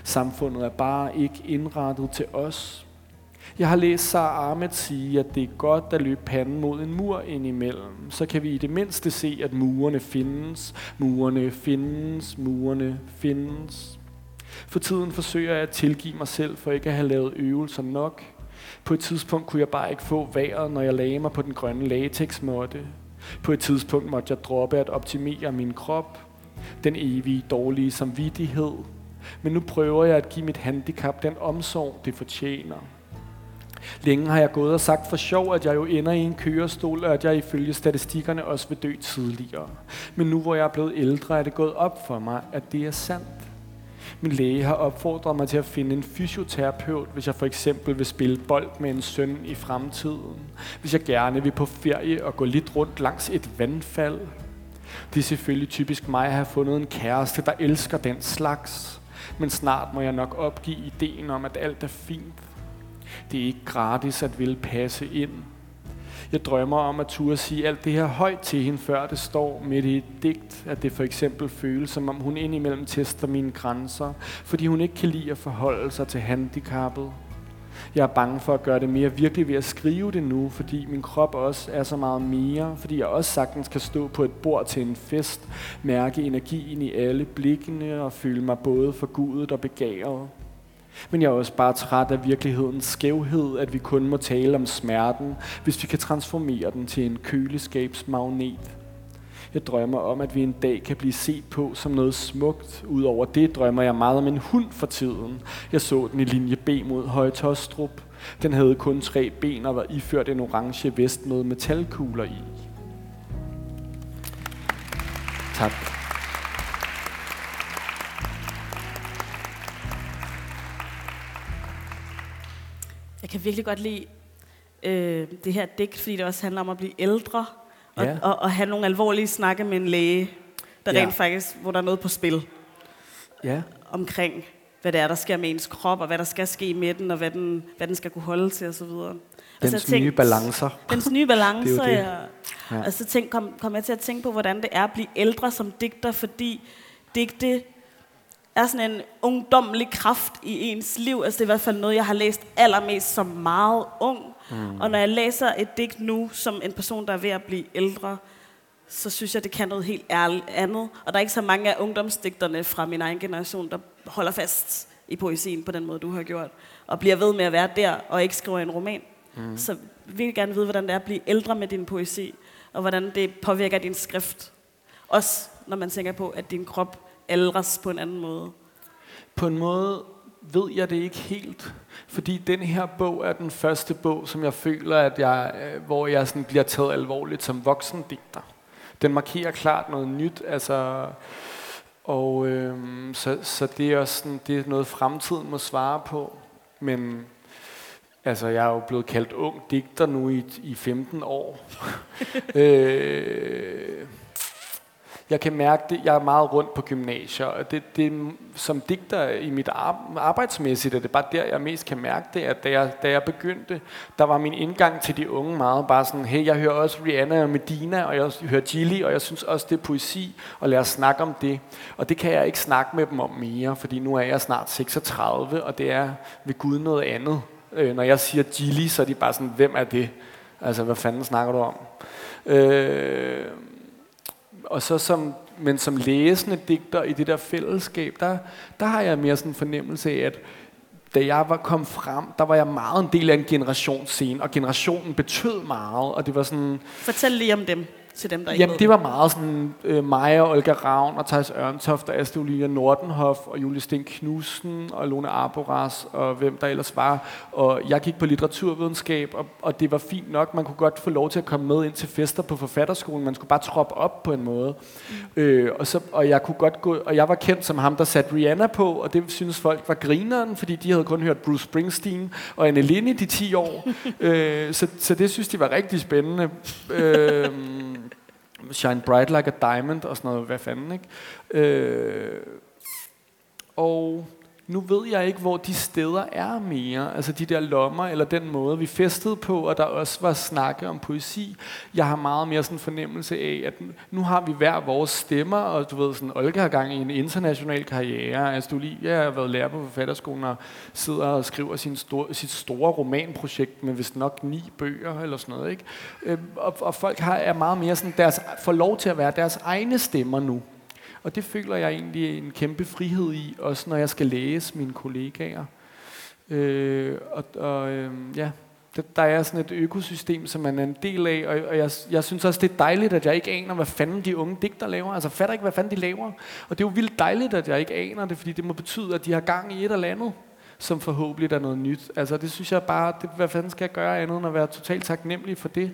Speaker 3: Samfundet er bare ikke indrettet til os. Jeg har læst Sar Ahmed sige, at det er godt at løbe panden mod en mur indimellem. Så kan vi i det mindste se, at murene findes, murene findes, murene findes. For tiden forsøger jeg at tilgive mig selv for ikke at have lavet øvelser nok. På et tidspunkt kunne jeg bare ikke få vejret, når jeg lagde mig på den grønne latexmåtte. På et tidspunkt måtte jeg droppe at optimere min krop. Den evige dårlige samvittighed. Men nu prøver jeg at give mit handicap den omsorg, det fortjener. Længe har jeg gået og sagt for sjov, at jeg jo ender i en kørestol, og at jeg ifølge statistikkerne også vil dø tidligere. Men nu hvor jeg er blevet ældre, er det gået op for mig, at det er sandt. Min læge har opfordret mig til at finde en fysioterapeut, hvis jeg for eksempel vil spille bold med en søn i fremtiden. Hvis jeg gerne vil på ferie og gå lidt rundt langs et vandfald. Det er selvfølgelig typisk mig at have fundet en kæreste, der elsker den slags. Men snart må jeg nok opgive ideen om, at alt er fint. Det er ikke gratis at ville passe ind. Jeg drømmer om at turde sige alt det her højt til hende, før det står midt i et digt, at det for eksempel føles, som om hun indimellem tester mine grænser, fordi hun ikke kan lide at forholde sig til handicappet. Jeg er bange for at gøre det mere virkelig ved at skrive det nu, fordi min krop også er så meget mere, fordi jeg også sagtens kan stå på et bord til en fest, mærke energien i alle blikkene og føle mig både forgudet og begæret. Men jeg er også bare træt af virkelighedens skævhed, at vi kun må tale om smerten, hvis vi kan transformere den til en køleskabsmagnet. Jeg drømmer om, at vi en dag kan blive set på som noget smukt. Udover det drømmer jeg meget om en hund for tiden. Jeg så den i linje B mod Højtostrup. Den havde kun tre ben og var iført en orange vest med metalkugler i. Tak.
Speaker 2: Jeg kan virkelig godt lide øh, det her digt, fordi det også handler om at blive ældre, og,
Speaker 3: Ja.
Speaker 2: og, og have nogle alvorlige snakke med en læge, der
Speaker 3: Ja.
Speaker 2: rent faktisk, hvor der er noget på spil
Speaker 3: Ja.
Speaker 2: omkring, hvad det er, der sker med ens krop, og hvad der skal ske med den, og hvad den, hvad den skal kunne holde til, osv. Og
Speaker 3: Dens
Speaker 2: så tænkte-
Speaker 3: nye balancer.
Speaker 2: Dens nye balance, [laughs]
Speaker 3: Det det.
Speaker 2: ja.
Speaker 3: Ja.
Speaker 2: Og så tænk, kom, kom jeg til at tænke på, hvordan det er at blive ældre som digter, fordi digte er sådan en ungdommelig kraft i ens liv. Altså det er i hvert fald noget, jeg har læst allermest som meget ung. Mm. Og når jeg læser et digt nu, som en person, der er ved at blive ældre, så synes jeg, det kan noget helt ærligt andet. Og der er ikke så mange af ungdomsdigterne fra min egen generation, der holder fast i poesien på den måde, du har gjort. Og bliver ved med at være der, og ikke skriver en roman. Mm. Så vi vil gerne vide, hvordan det er at blive ældre med din poesi, og hvordan det påvirker din skrift. Også når man tænker på, at din krop ældres på en anden måde.
Speaker 3: På en måde ved jeg det ikke helt. Fordi den her bog er den første bog, som jeg føler, at jeg, øh, hvor jeg sådan bliver taget alvorligt som voksen digter. Den markerer klart noget nyt, altså, og øhm, så, så det er også sådan, det er noget fremtiden må svare på. Men altså, jeg er jo blevet kaldt ung digter nu i, i 15 år. [laughs] øh, jeg kan mærke det, jeg er meget rundt på gymnasier, og det, det, som digter i mit arbejdsmæssigt, er det bare der, jeg mest kan mærke det, at da jeg, da jeg begyndte, der var min indgang til de unge meget bare sådan, hey, jeg hører også Rihanna og Medina, og jeg hører Gilly, og jeg synes også, det er poesi, og lad os snakke om det. Og det kan jeg ikke snakke med dem om mere, fordi nu er jeg snart 36, og det er ved Gud noget andet. Øh, når jeg siger Gilly, så er de bare sådan, hvem er det? Altså, hvad fanden snakker du om? Øh, og så som, men som læsende digter i det der fællesskab, der, der har jeg mere sådan en fornemmelse af, at da jeg var kom frem, der var jeg meget en del af en generationsscene, og generationen betød meget, og det var sådan...
Speaker 2: Fortæl lige om dem til dem, der ikke
Speaker 3: Jamen, det var meget sådan øh, mig og Olga Ravn og Thijs Ørntoft og Astrid Olivia Nordenhof og Julie Sten Knudsen og Lone Arboras og hvem der ellers var. Og jeg gik på litteraturvidenskab, og, og det var fint nok. Man kunne godt få lov til at komme med ind til fester på forfatterskolen. Man skulle bare troppe op på en måde. Mm. Øh, og, så, og jeg kunne godt gå, og jeg var kendt som ham, der satte Rihanna på, og det synes folk var grineren, fordi de havde kun hørt Bruce Springsteen og Anne Linde de 10 år. [laughs] øh, så, så det synes de var rigtig spændende. Øh, Shine Bright Like a Diamond og sådan noget, hvad fanden, ikke? Øh, og nu ved jeg ikke, hvor de steder er mere. Altså de der lommer, eller den måde, vi festede på, og der også var snakke om poesi. Jeg har meget mere sådan en fornemmelse af, at nu har vi hver vores stemmer, og du ved, sådan, Olga har gang i en international karriere. Altså du lige, jeg har været lærer på forfatterskolen, og sidder og skriver sin store, sit store romanprojekt med vist nok ni bøger, eller sådan noget. Ikke? Øhm, og, og folk har, er meget mere sådan, deres, får lov til at være deres egne stemmer nu. Og det føler jeg egentlig en kæmpe frihed i, også når jeg skal læse mine kollegaer. Øh, og og øh, ja, der er sådan et økosystem, som man er en del af, og, og jeg, jeg synes også, det er dejligt, at jeg ikke aner, hvad fanden de unge digter laver. Altså fatter ikke, hvad fanden de laver. Og det er jo vildt dejligt, at jeg ikke aner det, fordi det må betyde, at de har gang i et eller andet, som forhåbentlig er noget nyt. Altså det synes jeg bare, det, hvad fanden skal jeg gøre andet end at være totalt taknemmelig for det,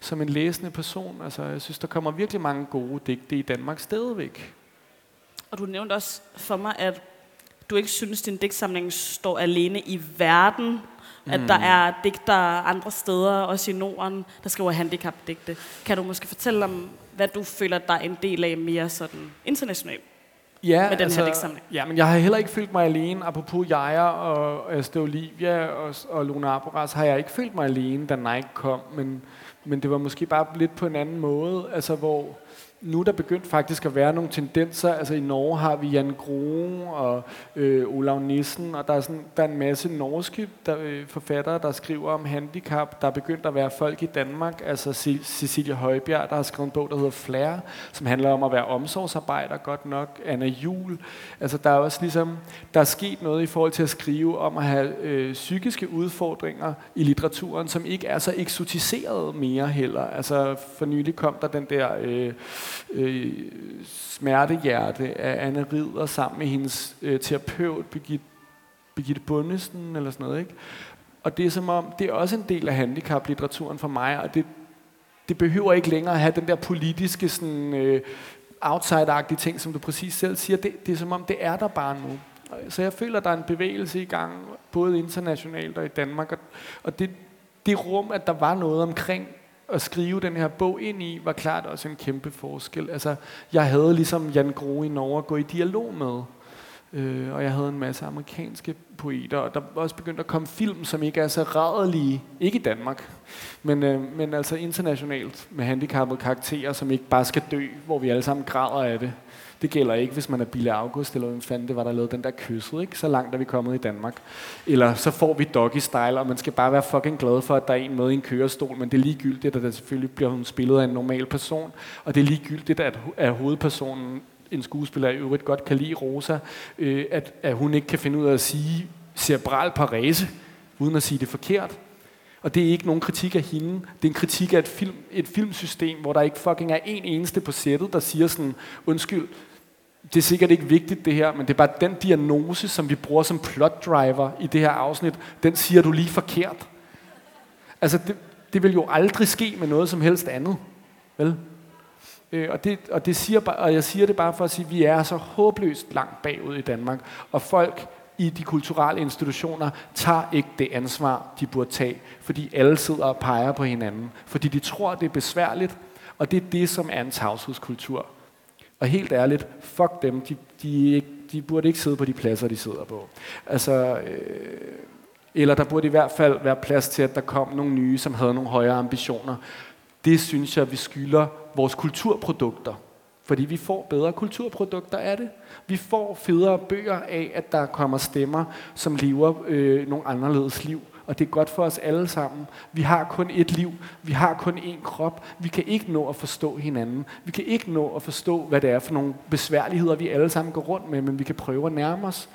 Speaker 3: som en læsende person. Altså jeg synes, der kommer virkelig mange gode digte i Danmark stadigvæk.
Speaker 2: Og du nævnte også for mig, at du ikke synes, at din digtsamling står alene i verden. Mm. At der mm. er digter andre steder, også i Norden, der skriver handicapdigte. Kan du måske fortælle om, hvad du føler, der er en del af mere sådan internationalt?
Speaker 3: Ja, med den altså, her digtsamling. Ja, men jeg har heller ikke følt mig alene. Apropos Jaja og Astrid Olivia og, og Luna Arboras, har jeg ikke følt mig alene, da Nike kom. Men, men det var måske bare lidt på en anden måde. Altså, hvor nu er der begyndt faktisk at være nogle tendenser. Altså i Norge har vi Jan Groen og øh, Olav Nissen, og der er, sådan, der er en masse norske der, øh, forfattere, der skriver om handicap. Der er begyndt at være folk i Danmark, altså Cecilia Højbjerg, der har skrevet en bog, der hedder Flair, som handler om at være omsorgsarbejder, godt nok. Anna Jul. Altså der er også ligesom, der er sket noget i forhold til at skrive om at have øh, psykiske udfordringer i litteraturen, som ikke er så eksotiseret mere heller. Altså for nylig kom der den der... Øh, øh, smertehjerte af Anne Ridder sammen med hendes øh, terapeut Birgitte, Birgitte Bundesen eller sådan noget. Ikke? Og det er som om, det er også en del af handicaplitteraturen for mig, og det, det behøver ikke længere at have den der politiske sådan, øh, outside-agtige ting, som du præcis selv siger. Det, det er som om, det er der bare nu. Så jeg føler, at der er en bevægelse i gang, både internationalt og i Danmark. Og, og det, det rum, at der var noget omkring at skrive den her bog ind i, var klart også en kæmpe forskel. Altså, jeg havde ligesom Jan Groe i Norge at gå i dialog med. Øh, og jeg havde en masse amerikanske poeter, og der var også begyndt at komme film, som ikke er så rædelige, ikke i Danmark, men, øh, men altså internationalt, med handicappede karakterer, som ikke bare skal dø, hvor vi alle sammen græder af det. Det gælder ikke, hvis man er Bille August, eller hvem fanden det var, der lavede den der kysset, ikke? Så langt er vi kommet i Danmark. Eller så får vi doggy style, og man skal bare være fucking glad for, at der er en med i en kørestol, men det er ligegyldigt, at der selvfølgelig bliver hun spillet af en normal person, og det er ligegyldigt, at, at hovedpersonen en skuespiller i øvrigt godt kan lide Rosa, øh, at, at hun ikke kan finde ud af at sige cerebral parese, uden at sige det forkert. Og det er ikke nogen kritik af hende. Det er en kritik af et, film, et filmsystem, hvor der ikke fucking er en eneste på sættet, der siger sådan, undskyld, det er sikkert ikke vigtigt det her, men det er bare den diagnose, som vi bruger som plot driver i det her afsnit, den siger du lige forkert. Altså, det, det vil jo aldrig ske med noget som helst andet. Vel? Øh, og, det, og, det siger, og jeg siger det bare for at sige, at vi er så håbløst langt bagud i Danmark, og folk i de kulturelle institutioner tager ikke det ansvar, de burde tage, fordi alle sidder og peger på hinanden, fordi de tror, det er besværligt, og det er det, som er en tavshedskultur. Og helt ærligt, fuck dem, de, de, de burde ikke sidde på de pladser, de sidder på. Altså, øh, eller der burde i hvert fald være plads til, at der kom nogle nye, som havde nogle højere ambitioner. Det synes jeg, vi skylder vores kulturprodukter. Fordi vi får bedre kulturprodukter af det. Vi får federe bøger af, at der kommer stemmer, som lever øh, nogle anderledes liv. Og det er godt for os alle sammen. Vi har kun et liv. Vi har kun én krop. Vi kan ikke nå at forstå hinanden. Vi kan ikke nå at forstå, hvad det er for nogle besværligheder, vi alle sammen går rundt med, men vi kan prøve at nærme os.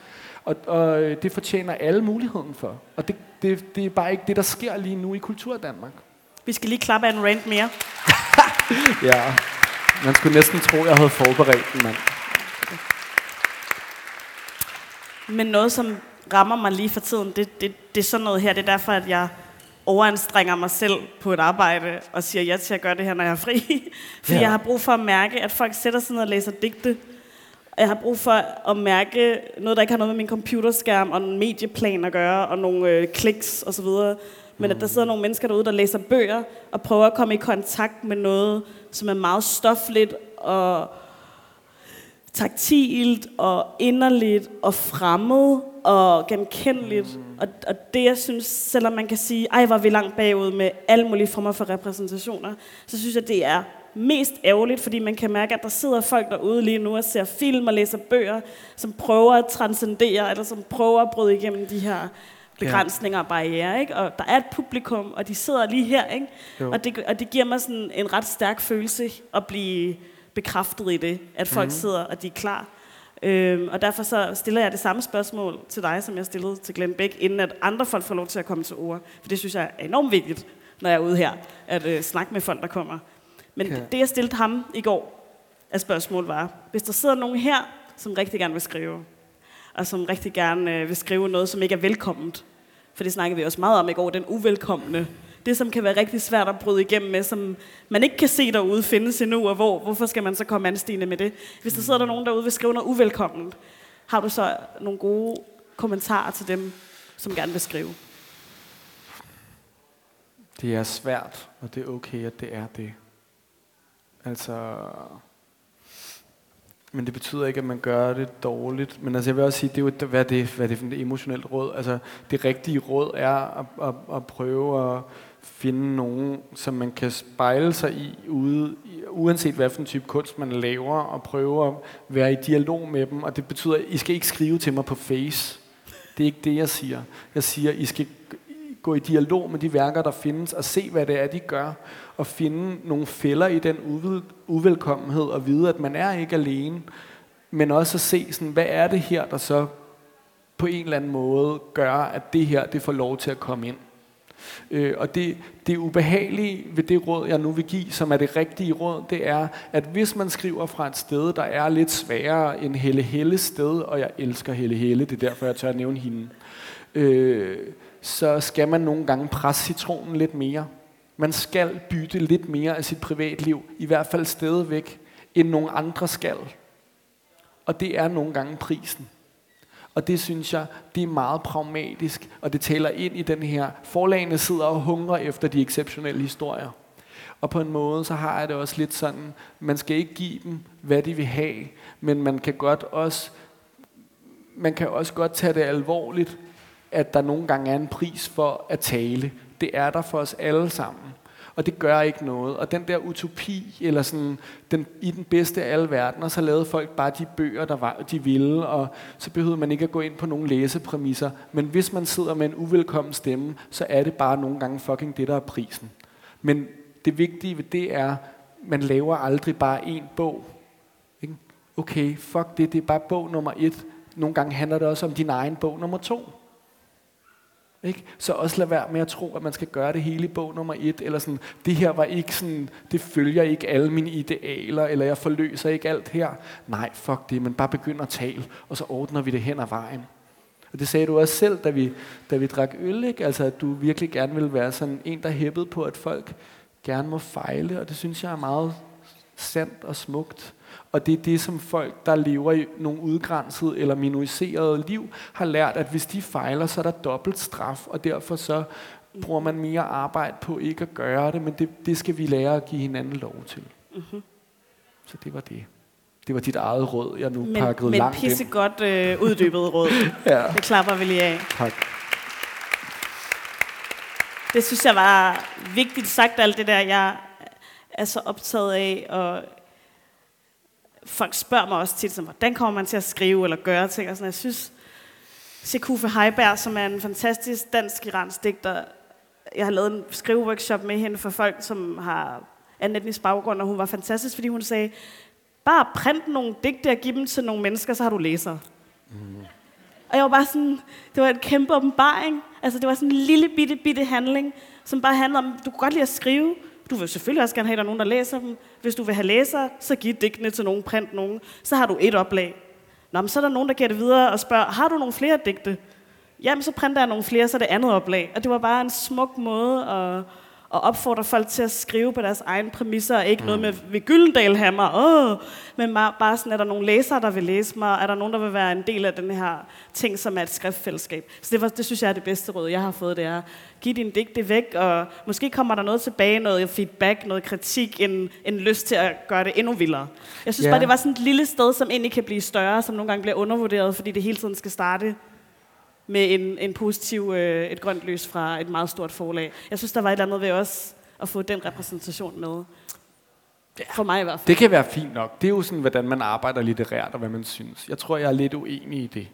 Speaker 3: Og, og øh, det fortjener alle muligheden for. Og det, det, det er bare ikke det, der sker lige nu i Kultur Danmark.
Speaker 2: Vi skal lige klappe af en rant mere. [laughs]
Speaker 3: ja, man skulle næsten tro, jeg havde forberedt den, mand.
Speaker 2: Men noget, som rammer mig lige for tiden, det, det, det er sådan noget her. Det er derfor, at jeg overanstrenger mig selv på et arbejde og siger ja til at gøre det her, når jeg er fri. [laughs] Fordi ja. jeg har brug for at mærke, at folk sætter sig ned og læser digte. Jeg har brug for at mærke noget, der ikke har noget med min computerskærm og en medieplan at gøre, og nogle øh, kliks osv. Men at der sidder nogle mennesker derude, der læser bøger og prøver at komme i kontakt med noget, som er meget stofligt og taktilt og inderligt og fremmed og genkendeligt. Og, og det, jeg synes, selvom man kan sige, ej, var vi langt bagud med alle mulige former for repræsentationer, så synes jeg, det er mest ærgerligt, fordi man kan mærke, at der sidder folk derude lige nu og ser film og læser bøger, som prøver at transcendere, eller som prøver at bryde igennem de her begrænsninger og barriere, ikke? Og der er et publikum, og de sidder lige her, ikke? Og det, og det giver mig sådan en ret stærk følelse at blive bekræftet i det, at folk mm. sidder, og de er klar. Øhm, og derfor så stiller jeg det samme spørgsmål til dig, som jeg stillede til Glenn Beck, inden at andre folk får lov til at komme til ord. For det synes jeg er enormt vigtigt, når jeg er ude her, at øh, snakke med folk, der kommer. Men okay. det, jeg stillede ham i går af spørgsmål var, hvis der sidder nogen her, som rigtig gerne vil skrive, og som rigtig gerne øh, vil skrive noget, som ikke er velkomment, for det snakkede vi også meget om i går, den uvelkomne det, som kan være rigtig svært at bryde igennem med, som man ikke kan se derude findes endnu, og hvor, hvorfor skal man så komme anstigende med det? Hvis der sidder der nogen derude, vil skrive noget uvelkomment, har du så nogle gode kommentarer til dem, som gerne vil skrive?
Speaker 3: Det er svært, og det er okay, at det er det. Altså, men det betyder ikke, at man gør det dårligt. Men altså, jeg vil også sige, det er jo, hvad er det, hvad er det for et emotionelt råd? Altså, det rigtige råd er at, at, at prøve at finde nogen, som man kan spejle sig i, ude, uanset hvad for en type kunst man laver, og prøve at være i dialog med dem. Og det betyder, at I skal ikke skrive til mig på Face. Det er ikke det, jeg siger. Jeg siger, at I skal gå i dialog med de værker, der findes, og se, hvad det er, de gør, og finde nogle fælder i den uvelkommenhed, og vide, at man er ikke alene, men også at se, sådan, hvad er det her, der så på en eller anden måde gør, at det her, det får lov til at komme ind. Øh, og det, det ubehagelige ved det råd, jeg nu vil give, som er det rigtige råd, det er, at hvis man skriver fra et sted, der er lidt sværere end Helle Helle sted, og jeg elsker Helle Helle, det er derfor, jeg tør at nævne hende, øh, så skal man nogle gange presse citronen lidt mere. Man skal bytte lidt mere af sit privatliv, i hvert fald stadigvæk, end nogle andre skal. Og det er nogle gange prisen. Og det synes jeg, det er meget pragmatisk, og det taler ind i den her. Forlagene sidder og hungrer efter de exceptionelle historier. Og på en måde, så har jeg det også lidt sådan, man skal ikke give dem, hvad de vil have, men man kan godt også, man kan også godt tage det alvorligt, at der nogle gange er en pris for at tale. Det er der for os alle sammen og det gør ikke noget. Og den der utopi, eller sådan, den, i den bedste af alle verdener, så lavede folk bare de bøger, der var, de ville, og så behøvede man ikke at gå ind på nogle læsepræmisser. Men hvis man sidder med en uvelkommen stemme, så er det bare nogle gange fucking det, der er prisen. Men det vigtige ved det er, man laver aldrig bare én bog. Ikke? Okay, fuck det, det er bare bog nummer et. Nogle gange handler det også om din egen bog nummer to. Ikke? Så også lad være med at tro, at man skal gøre det hele i bog nummer et, eller sådan, det her var ikke sådan, det følger ikke alle mine idealer, eller jeg forløser ikke alt her. Nej, fuck det, men bare begynd at tale, og så ordner vi det hen ad vejen. Og det sagde du også selv, da vi, da vi drak øl, ikke? Altså, at du virkelig gerne vil være sådan en, der hæppede på, at folk gerne må fejle, og det synes jeg er meget sandt og smukt. Og det er det, som folk, der lever i nogle udgrænset eller minoriserede liv, har lært, at hvis de fejler, så er der dobbelt straf, og derfor så bruger man mere arbejde på ikke at gøre det, men det, det skal vi lære at give hinanden lov til. Mm-hmm. Så det var det. Det var dit eget råd, jeg nu
Speaker 2: Men,
Speaker 3: pakkede
Speaker 2: men
Speaker 3: langt ind.
Speaker 2: pissegodt øh, uddybet råd. [laughs]
Speaker 3: Ja,
Speaker 2: Det klapper vi lige af.
Speaker 3: tak.
Speaker 2: Det synes jeg var vigtigt sagt, alt det der, jeg er så optaget af, og folk spørger mig også tit, sådan, hvordan kommer man til at skrive eller gøre ting, og sådan, jeg synes, Sekufe Heiberg, som er en fantastisk dansk-iransk digter, jeg har lavet en skriveworkshop med hende for folk, som har anden etnisk baggrund, og hun var fantastisk, fordi hun sagde, bare print nogle digte og give dem til nogle mennesker, så har du læser. Og jeg var bare sådan, det var en kæmpe åbenbaring. Altså, det var sådan en lille bitte, bitte handling, som bare handler om, du kan godt lide at skrive. Du vil selvfølgelig også gerne have, at der er nogen, der læser dem. Hvis du vil have læsere, så giv digtene til nogen, print nogen. Så har du et oplag. Nå, men så er der nogen, der giver det videre og spørger, har du nogle flere digte? Jamen, så printer jeg nogle flere, så er det andet oplag. Og det var bare en smuk måde at, at opfordre folk til at skrive på deres egne præmisser, og ikke mm. noget med ved Gyldendal Hammer, åh, men bare, sådan, er der nogle læsere, der vil læse mig, er der nogen, der vil være en del af den her ting, som er et skriftfællesskab. Så det, var, det synes jeg er det bedste råd, jeg har fået, det er, giv din digte væk, og måske kommer der noget tilbage, noget feedback, noget kritik, en, en lyst til at gøre det endnu vildere. Jeg synes yeah. bare, det var sådan et lille sted, som egentlig kan blive større, som nogle gange bliver undervurderet, fordi det hele tiden skal starte med en, en positiv, øh, et grønt lys fra et meget stort forlag. Jeg synes, der var et eller andet ved også at få den repræsentation med. For mig i hvert fald.
Speaker 3: Det kan være fint nok. Det er jo sådan, hvordan man arbejder litterært, og hvad man synes. Jeg tror, jeg er lidt uenig i det.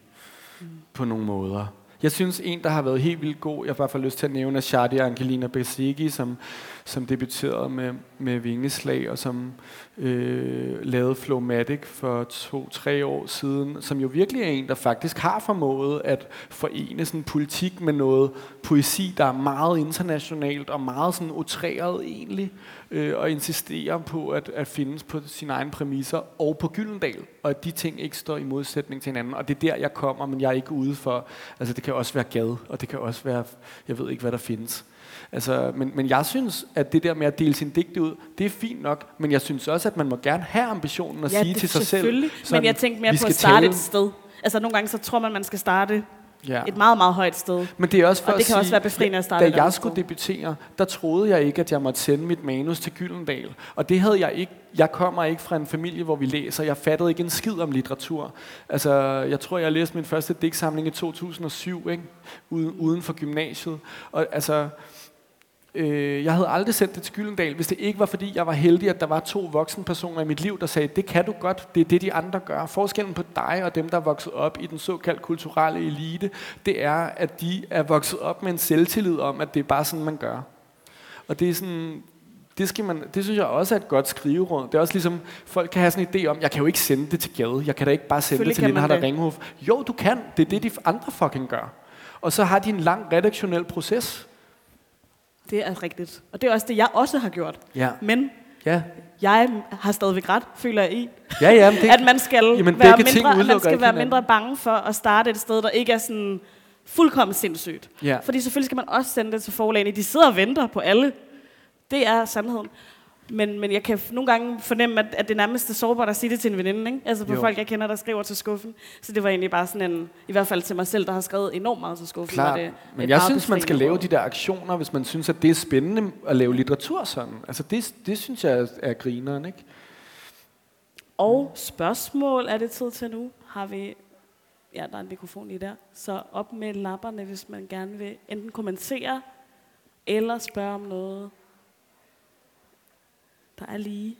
Speaker 3: På nogle måder. Jeg synes, en, der har været helt vildt god, jeg har i hvert fald lyst til at nævne, er Shadia Angelina Besighi, som, som debuterede med, med Vingeslag, og som øh, lavede Flowmatic for to-tre år siden, som jo virkelig er en, der faktisk har formået at forene sådan politik med noget poesi, der er meget internationalt og meget sådan utræret egentlig, øh, og insisterer på at, at findes på sine egne præmisser og på Gyldendal, og at de ting ikke står i modsætning til hinanden. Og det er der, jeg kommer, men jeg er ikke ude for, altså det kan også være gad, og det kan også være, jeg ved ikke, hvad der findes. Altså, men, men jeg synes, at det der med at dele sin digte ud, det er fint nok, men jeg synes også, at man må gerne have ambitionen at
Speaker 2: ja,
Speaker 3: sige til sig selv.
Speaker 2: selvfølgelig. Men jeg tænkte mere på at starte
Speaker 3: tælle-
Speaker 2: et sted. Altså nogle gange så tror man, man skal starte
Speaker 3: Ja.
Speaker 2: et meget, meget højt sted.
Speaker 3: Men det er også for
Speaker 2: Og det kan også
Speaker 3: sige,
Speaker 2: være befriende at starte
Speaker 3: Da jeg skulle
Speaker 2: sted.
Speaker 3: debutere, der troede jeg ikke, at jeg måtte sende mit manus til Gyldendal. Og det havde jeg ikke. Jeg kommer ikke fra en familie, hvor vi læser. Jeg fattede ikke en skid om litteratur. Altså, jeg tror, jeg læste min første digtsamling i 2007, ikke? Uden, uden for gymnasiet. Og altså, Øh, jeg havde aldrig sendt det til Gyldendal, hvis det ikke var, fordi jeg var heldig, at der var to voksne personer i mit liv, der sagde, det kan du godt, det er det, de andre gør. Forskellen på dig og dem, der er vokset op i den såkaldt kulturelle elite, det er, at de er vokset op med en selvtillid om, at det er bare sådan, man gør. Og det er sådan, det, skal man, det synes jeg også er et godt skriveråd. Det er også ligesom, folk kan have sådan en idé om, jeg kan jo ikke sende det til Gade. Jeg kan da ikke bare sende det til og
Speaker 2: det.
Speaker 3: Ringhof. Jo, du kan. Det er det, de andre fucking gør. Og så har de en lang redaktionel proces.
Speaker 2: Det er rigtigt. Og det er også det, jeg også har gjort.
Speaker 3: Ja.
Speaker 2: Men
Speaker 3: Ja,
Speaker 2: jeg har stadigvæk ret, føler jeg i.
Speaker 3: ja, ja det,
Speaker 2: at man skal,
Speaker 3: Jamen,
Speaker 2: være, mindre, man skal være mindre bange for at starte et sted, der ikke er sådan fuldkommen sindssygt.
Speaker 3: Ja.
Speaker 2: Fordi selvfølgelig skal man også sende det til forlagene. De sidder og venter på alle. Det er sandheden. Men, men jeg kan nogle gange fornemme, at, at det nærmest er sårbart at sige det til en veninde. Ikke? Altså på
Speaker 3: Jo.
Speaker 2: folk, jeg kender, der skriver til skuffen. Så det var egentlig bare sådan en, i hvert fald til mig selv, der har skrevet enormt meget til skuffen. var
Speaker 3: Klart.
Speaker 2: det
Speaker 3: Men jeg synes, man skal lave de der aktioner, hvis man synes, at det er spændende at lave litteratur sådan. Altså det, det synes jeg er, er grineren, ikke?
Speaker 2: Og spørgsmål er det tid til nu. Har vi... Ja, der er en mikrofon lige der. Så op med lapperne, hvis man gerne vil enten kommentere eller spørge om noget, der er lige.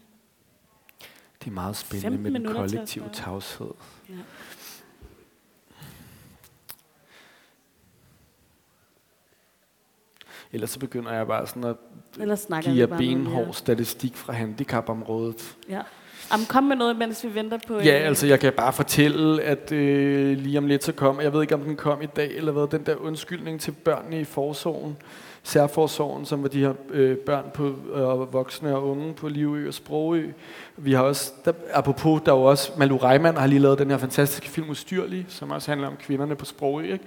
Speaker 3: Det er meget spændende
Speaker 2: 15
Speaker 3: med den kollektive tavshed.
Speaker 2: Ja.
Speaker 3: Ellers så begynder jeg bare sådan at
Speaker 2: Eller snakker
Speaker 3: give jer benhård
Speaker 2: mere.
Speaker 3: statistik fra handicapområdet.
Speaker 2: Ja. Jamen, kom med noget, mens vi venter på...
Speaker 3: Ja,
Speaker 2: øh,
Speaker 3: altså jeg kan bare fortælle, at øh, lige om lidt så kommer, jeg ved ikke om den kom i dag, eller hvad, den der undskyldning til børnene i forsorgen, særforsorgen, som var de her øh, børn på, øh, voksne og unge på Livø og Sprogø. Vi har også, der, apropos, der er jo også, Malu Reimann har lige lavet den her fantastiske film Ustyrlig, som også handler om kvinderne på Sprogø, ikke?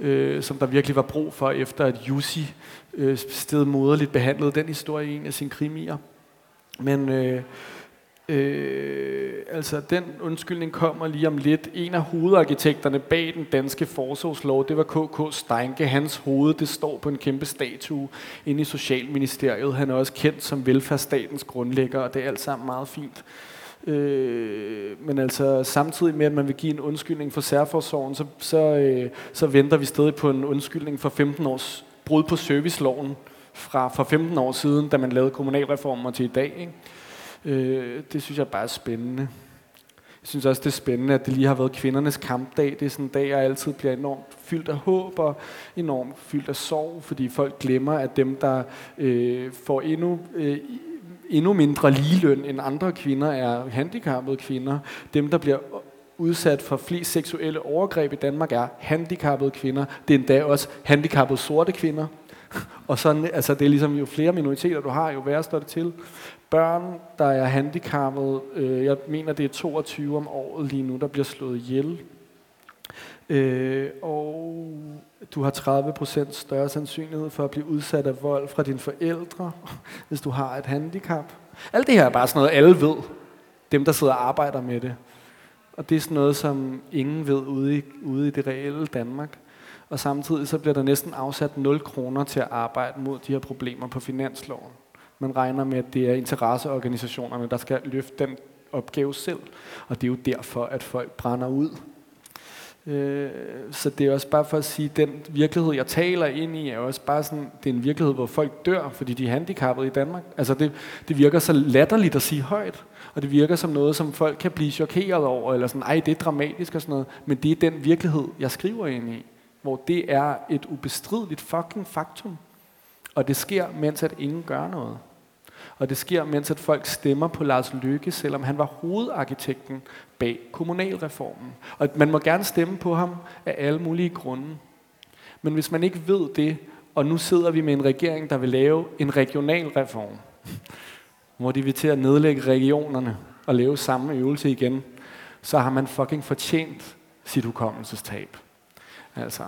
Speaker 3: Øh, som der virkelig var brug for, efter at Jussi øh, sted moderligt behandlede den historie i en af sine krimier. Men øh, Øh, altså, den undskyldning kommer lige om lidt. En af hovedarkitekterne bag den danske forsorgslov, det var K.K. Steinke. Hans hoved, det står på en kæmpe statue inde i Socialministeriet. Han er også kendt som velfærdsstatens grundlægger, og det er alt sammen meget fint. Øh, men altså samtidig med, at man vil give en undskyldning for særforsorgen, så, så, øh, så venter vi stadig på en undskyldning for 15 års brud på serviceloven fra for 15 år siden, da man lavede kommunalreformer til i dag. Ikke? Øh, det synes jeg bare er spændende. Jeg synes også, det er spændende, at det lige har været kvindernes kampdag. Det er sådan en dag, jeg altid bliver enormt fyldt af håb og enormt fyldt af sorg, fordi folk glemmer, at dem, der øh, får endnu, øh, endnu mindre ligeløn end andre kvinder, er handicappede kvinder. Dem, der bliver udsat for flest seksuelle overgreb i Danmark, er handicappede kvinder. Det er endda også handicappede sorte kvinder. [laughs] Og sådan, altså det er ligesom, jo flere minoriteter du har, jo værre står det til børn, der er handicappet. Øh, jeg mener, det er 22 om året lige nu, der bliver slået ihjel. Øh, og du har 30% større sandsynlighed for at blive udsat af vold fra dine forældre, [laughs] hvis du har et handicap. Alt det her er bare sådan noget, alle ved. Dem, der sidder og arbejder med det. Og det er sådan noget, som ingen ved ude i, ude i det reelle Danmark. Og samtidig så bliver der næsten afsat 0 kroner til at arbejde mod de her problemer på finansloven. Man regner med, at det er interesseorganisationerne, der skal løfte den opgave selv. Og det er jo derfor, at folk brænder ud. Øh, så det er også bare for at sige, at den virkelighed, jeg taler ind i, er også bare sådan, det er en virkelighed, hvor folk dør, fordi de er handicappede i Danmark. Altså det, det virker så latterligt at sige højt, og det virker som noget, som folk kan blive chokeret over, eller sådan, ej, det er dramatisk og sådan noget, men det er den virkelighed, jeg skriver ind i, hvor det er et ubestrideligt fucking faktum. Og det sker, mens at ingen gør noget. Og det sker, mens at folk stemmer på Lars Løkke, selvom han var hovedarkitekten bag kommunalreformen. Og man må gerne stemme på ham af alle mulige grunde. Men hvis man ikke ved det, og nu sidder vi med en regering, der vil lave en regionalreform, hvor de vil til at nedlægge regionerne og lave samme øvelse igen, så har man fucking fortjent sit hukommelsestab. Altså.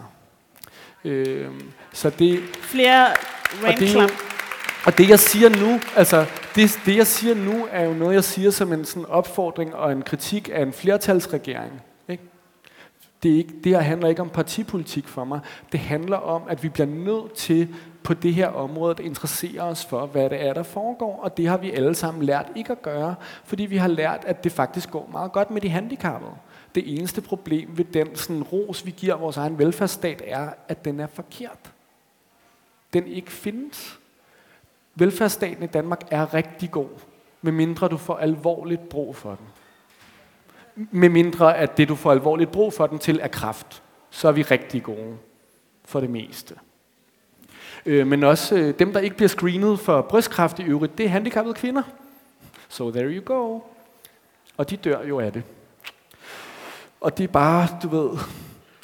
Speaker 3: Øh, så det...
Speaker 2: Flere
Speaker 3: er jo, og det jeg siger nu, altså det, det jeg siger nu, er jo noget jeg siger som en sådan opfordring og en kritik af en flertalsregering. Ikke? Det, er ikke, det her handler ikke om partipolitik for mig. Det handler om, at vi bliver nødt til på det her område at interessere os for, hvad det er, der foregår. Og det har vi alle sammen lært ikke at gøre, fordi vi har lært, at det faktisk går meget godt med de handicappede. Det eneste problem ved den sådan, ros, vi giver vores egen velfærdsstat, er, at den er forkert. Den ikke findes. Velfærdsstaten i Danmark er rigtig god, medmindre du får alvorligt brug for den. Medmindre at det, du får alvorligt brug for den til, er kraft. Så er vi rigtig gode for det meste. Øh, men også øh, dem, der ikke bliver screenet for brystkræft i øvrigt, det er handicappede kvinder. So there you go. Og de dør jo af det. Og det er bare, du ved,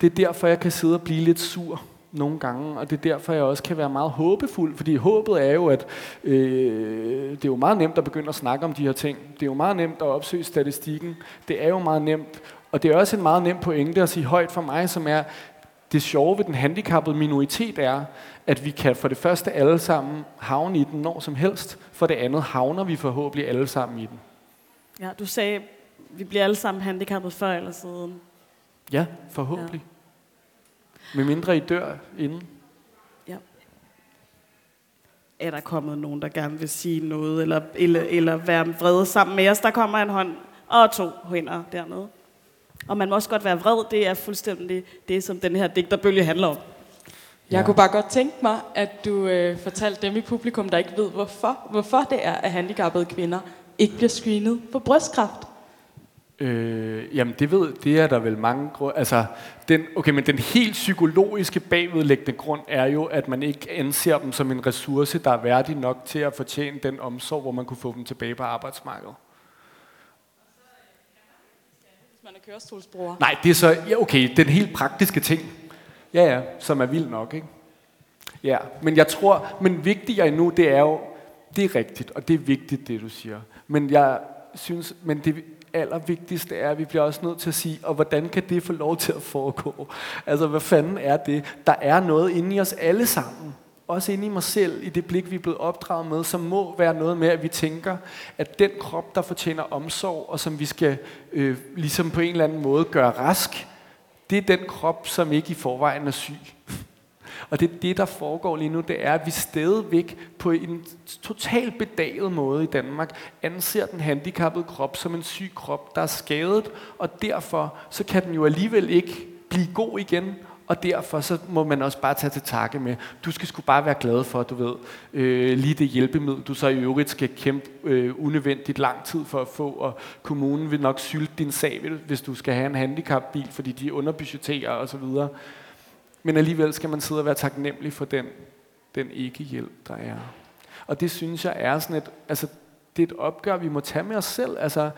Speaker 3: det er derfor, jeg kan sidde og blive lidt sur nogle gange, og det er derfor, jeg også kan være meget håbefuld, fordi håbet er jo, at øh, det er jo meget nemt at begynde at snakke om de her ting. Det er jo meget nemt at opsøge statistikken. Det er jo meget nemt, og det er også en meget nem pointe at sige højt for mig, som er, det sjove ved den handicappede minoritet er, at vi kan for det første alle sammen havne i den når som helst, for det andet havner vi forhåbentlig alle sammen i den.
Speaker 2: Ja, du sagde, vi bliver alle sammen handicappet før eller siden.
Speaker 3: Ja, forhåbentlig. Ja. Med mindre I dør inden.
Speaker 2: Ja. Er der kommet nogen, der gerne vil sige noget, eller, eller, eller være vrede sammen med os? Der kommer en hånd og to hænder dernede. Og man må også godt være vred. Det er fuldstændig det, som den her digterbølge handler om.
Speaker 4: Jeg ja. kunne bare godt tænke mig, at du øh, fortalte dem i publikum, der ikke ved, hvorfor, hvorfor det er, at handicappede kvinder ikke bliver screenet for brystkræft.
Speaker 3: Øh, jamen det ved, det er der vel mange grunde. Altså, den, okay, men den helt psykologiske bagvedlæggende grund er jo, at man ikke anser dem som en ressource, der er værdig nok til at fortjene den omsorg, hvor man kunne få dem tilbage på arbejdsmarkedet.
Speaker 4: man er kørestolsbruger.
Speaker 3: Nej, det er så, ja, okay, den helt praktiske ting. Ja, ja, som er vild nok, ikke? Ja, men jeg tror, men vigtigere endnu, det er jo, det er rigtigt, og det er vigtigt, det du siger. Men jeg synes, men det allervigtigste er, at vi bliver også nødt til at sige, og hvordan kan det få lov til at foregå? Altså, hvad fanden er det? Der er noget inde i os alle sammen, også inde i mig selv, i det blik, vi er blevet opdraget med, som må være noget med, at vi tænker, at den krop, der fortjener omsorg, og som vi skal øh, ligesom på en eller anden måde gøre rask, det er den krop, som ikke i forvejen er syg. Og det, det, der foregår lige nu, det er, at vi stadigvæk på en totalt bedaget måde i Danmark anser den handicappede krop som en syg krop, der er skadet, og derfor så kan den jo alligevel ikke blive god igen, og derfor så må man også bare tage til takke med, du skal sgu bare være glad for, du ved, øh, lige det hjælpemiddel, du så i øvrigt skal kæmpe øh, unødvendigt lang tid for at få, og kommunen vil nok sylte din sag, hvis du skal have en handicapbil, fordi de underbudgeterer osv. Men alligevel skal man sidde og være taknemmelig for den, den ikke-hjælp, der er. Og det synes jeg er sådan et, altså, det er et opgør, vi må tage med os selv. Altså,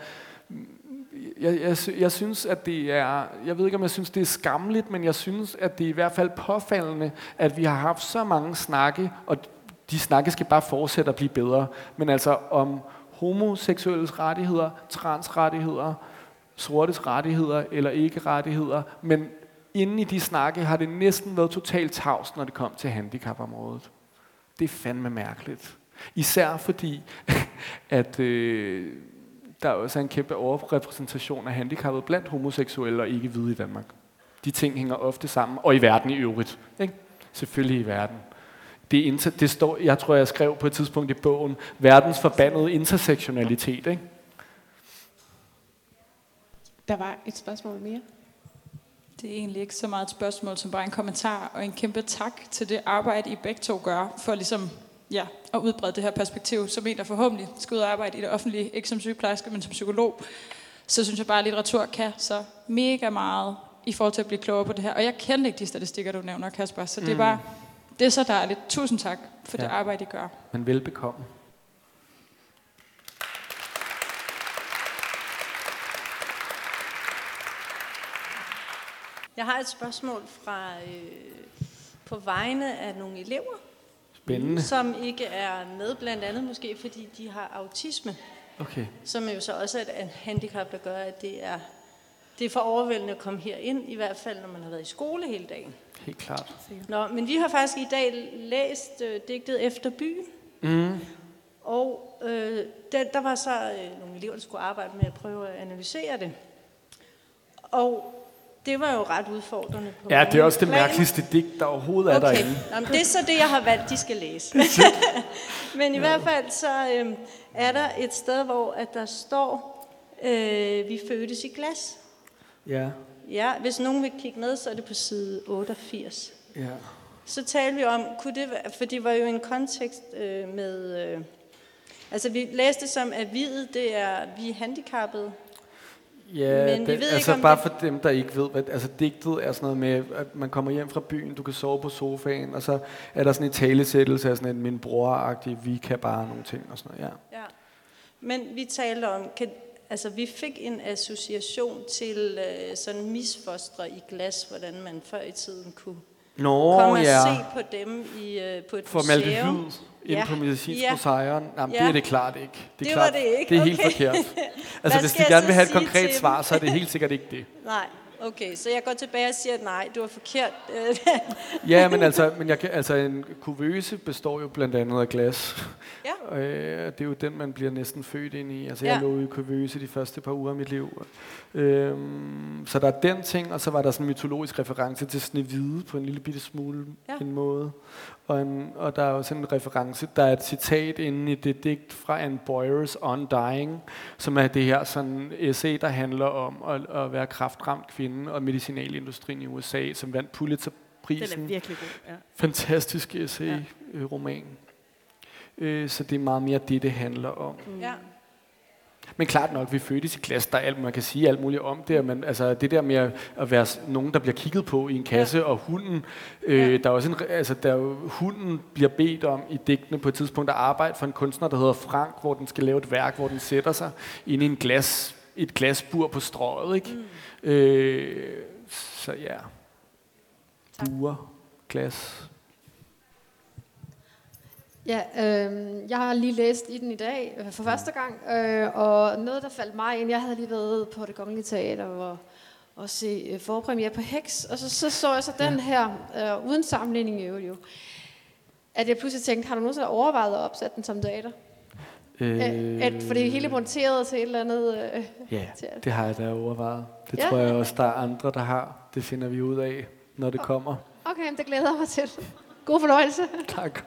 Speaker 3: jeg, jeg, jeg synes, at det er, jeg ved ikke, om jeg synes, det er skamligt, men jeg synes, at det er i hvert fald påfaldende, at vi har haft så mange snakke, og de snakke skal bare fortsætte at blive bedre, men altså om homoseksuelles rettigheder, transrettigheder, sortes rettigheder eller ikke rettigheder, men inden i de snakke har det næsten været totalt tavs, når det kom til handicapområdet. Det er fandme mærkeligt. Især fordi, [laughs] at øh, der også er en kæmpe overrepræsentation af handicappede blandt homoseksuelle og ikke hvide i Danmark. De ting hænger ofte sammen, og i verden i øvrigt. Ikke? Selvfølgelig i verden. Det, inter, det står, jeg tror, jeg skrev på et tidspunkt i bogen, verdens forbandede intersektionalitet. Ikke?
Speaker 5: Der var et spørgsmål mere.
Speaker 6: Det er egentlig ikke så meget et spørgsmål, som bare en kommentar, og en kæmpe tak til det arbejde, I begge to gør, for ligesom, ja, at udbrede det her perspektiv, som en, der forhåbentlig skal ud og arbejde i det offentlige, ikke som sygeplejerske, men som psykolog. Så synes jeg bare, at litteratur kan så mega meget i forhold til at blive klogere på det her. Og jeg kender ikke de statistikker, du nævner, Kasper, så det er mm. bare, det er så dejligt. Tusind tak for ja. det arbejde, I gør.
Speaker 3: Men velbekomme.
Speaker 7: Jeg har et spørgsmål fra øh, på vegne af nogle elever,
Speaker 3: Spændende.
Speaker 7: som ikke er med, blandt andet måske fordi de har autisme,
Speaker 3: Okay.
Speaker 7: som jo så også er et handicap, der gør, at det er, det er for overvældende at komme her ind, i hvert fald når man har været i skole hele dagen.
Speaker 3: Helt klart.
Speaker 7: Nå, men vi har faktisk i dag læst øh, digtet Efter byen,
Speaker 3: Mm.
Speaker 7: og øh, den, der var så øh, nogle elever, der skulle arbejde med at prøve at analysere det. Og det var jo ret udfordrende på
Speaker 3: Ja, det er også det mærkeligste digt, der overhovedet er
Speaker 7: Okay,
Speaker 3: derinde.
Speaker 7: Nå, men det er så det, jeg har valgt, de skal læse. [laughs] [laughs] Men i hvert fald så øhm, er der et sted, hvor at der står, øh, vi fødtes i glas.
Speaker 3: Ja,
Speaker 7: Ja, hvis nogen vil kigge ned, så er det på side 88.
Speaker 3: ja.
Speaker 7: Så talte vi om, kunne det være, for det var jo en kontekst øh, med, øh, altså vi læste som, at videt, det er, vi er handicappede.
Speaker 3: Ja,
Speaker 7: Men vi
Speaker 3: det,
Speaker 7: ved ikke,
Speaker 3: altså
Speaker 7: om
Speaker 3: bare
Speaker 7: det-
Speaker 3: for dem, der ikke ved, hvad, altså digtet er sådan noget med, at man kommer hjem fra byen, du kan sove på sofaen, og så er der sådan en talesættelse af sådan en min bror vi kan bare nogle ting og sådan noget, ja.
Speaker 7: Ja. Men vi talte om, kan, altså vi fik en association til øh, sådan misfostre i glas, hvordan man før i tiden kunne
Speaker 3: Nå,
Speaker 7: komme og
Speaker 3: ja.
Speaker 7: se på dem i, øh, på et
Speaker 3: Formaldehyd
Speaker 7: museum.
Speaker 3: inde
Speaker 7: Ja.
Speaker 3: på medicinsk
Speaker 7: Ja.
Speaker 3: sejren. Jamen,
Speaker 7: Ja.
Speaker 3: det er det klart ikke. Det, er
Speaker 7: Det
Speaker 3: klart,
Speaker 7: var det ikke,
Speaker 3: Det er helt
Speaker 7: okay.
Speaker 3: forkert. [laughs] Altså, hvis de gerne vil have et konkret svar,
Speaker 7: dem?
Speaker 3: så er det helt sikkert ikke det. [laughs]
Speaker 7: Nej, okay, så jeg går tilbage og siger, at nej, du var forkert. [laughs]
Speaker 3: Ja, men altså, men jeg kan, altså en kuvøse består jo blandt andet af glas.
Speaker 7: Ja.
Speaker 3: Øh, det er jo den, man bliver næsten født ind i. Altså,
Speaker 7: Ja.
Speaker 3: jeg lå i kuvøse de første par uger af mit liv. Øhm, så der er den ting, og så var der sådan en mytologisk reference til Snevide på en lille bitte smule
Speaker 7: Ja.
Speaker 3: en måde. Og, en, og der er også en reference, der er et citat inde i det digt fra Anne Boyers Undying, som er det her sådan essay, der handler om at, at være kraftramt kvinde og medicinalindustrien i USA, som vandt Pulitzerprisen.
Speaker 2: Den er virkelig god. Ja.
Speaker 3: Fantastisk essay, ja. øh, roman. Øh, så det er meget mere det, det handler om.
Speaker 7: ja.
Speaker 3: Men klart nok, vi fødtes i klasse, der er alt, man kan sige alt muligt om det, men altså det der med at- at være nogen, der bliver kigget på i en kasse, ja. og hunden, øh,
Speaker 7: Ja.
Speaker 3: der er også en, altså der er hunden bliver bedt om i digtene på et tidspunkt at arbejde for en kunstner, der hedder Frank, hvor den skal lave et værk, hvor den sætter sig ind i en glas et glasbur på strøget, ikke? Mm. Øh, så ja. Buer, glas.
Speaker 8: Ja, øh, jeg har lige læst i den i dag øh, for første gang, øh, og noget, der faldt mig ind, jeg havde lige været på det kongelige teater og, og se øh, forpremiere på Hex, og så så, så jeg så den her, øh, uden sammenligning i øvrigt jo, at jeg pludselig tænkte, har du nogensinde overvejet at opsætte den som teater? Øh, at, for det er hele monteret til et eller andet øh,
Speaker 3: Ja,
Speaker 8: teater.
Speaker 3: det har jeg da overvejet. Det
Speaker 8: Ja.
Speaker 3: tror jeg også, der er andre, der har. Det finder vi ud af, når det kommer.
Speaker 8: Okay, det glæder jeg mig til. God fornøjelse.
Speaker 3: Tak.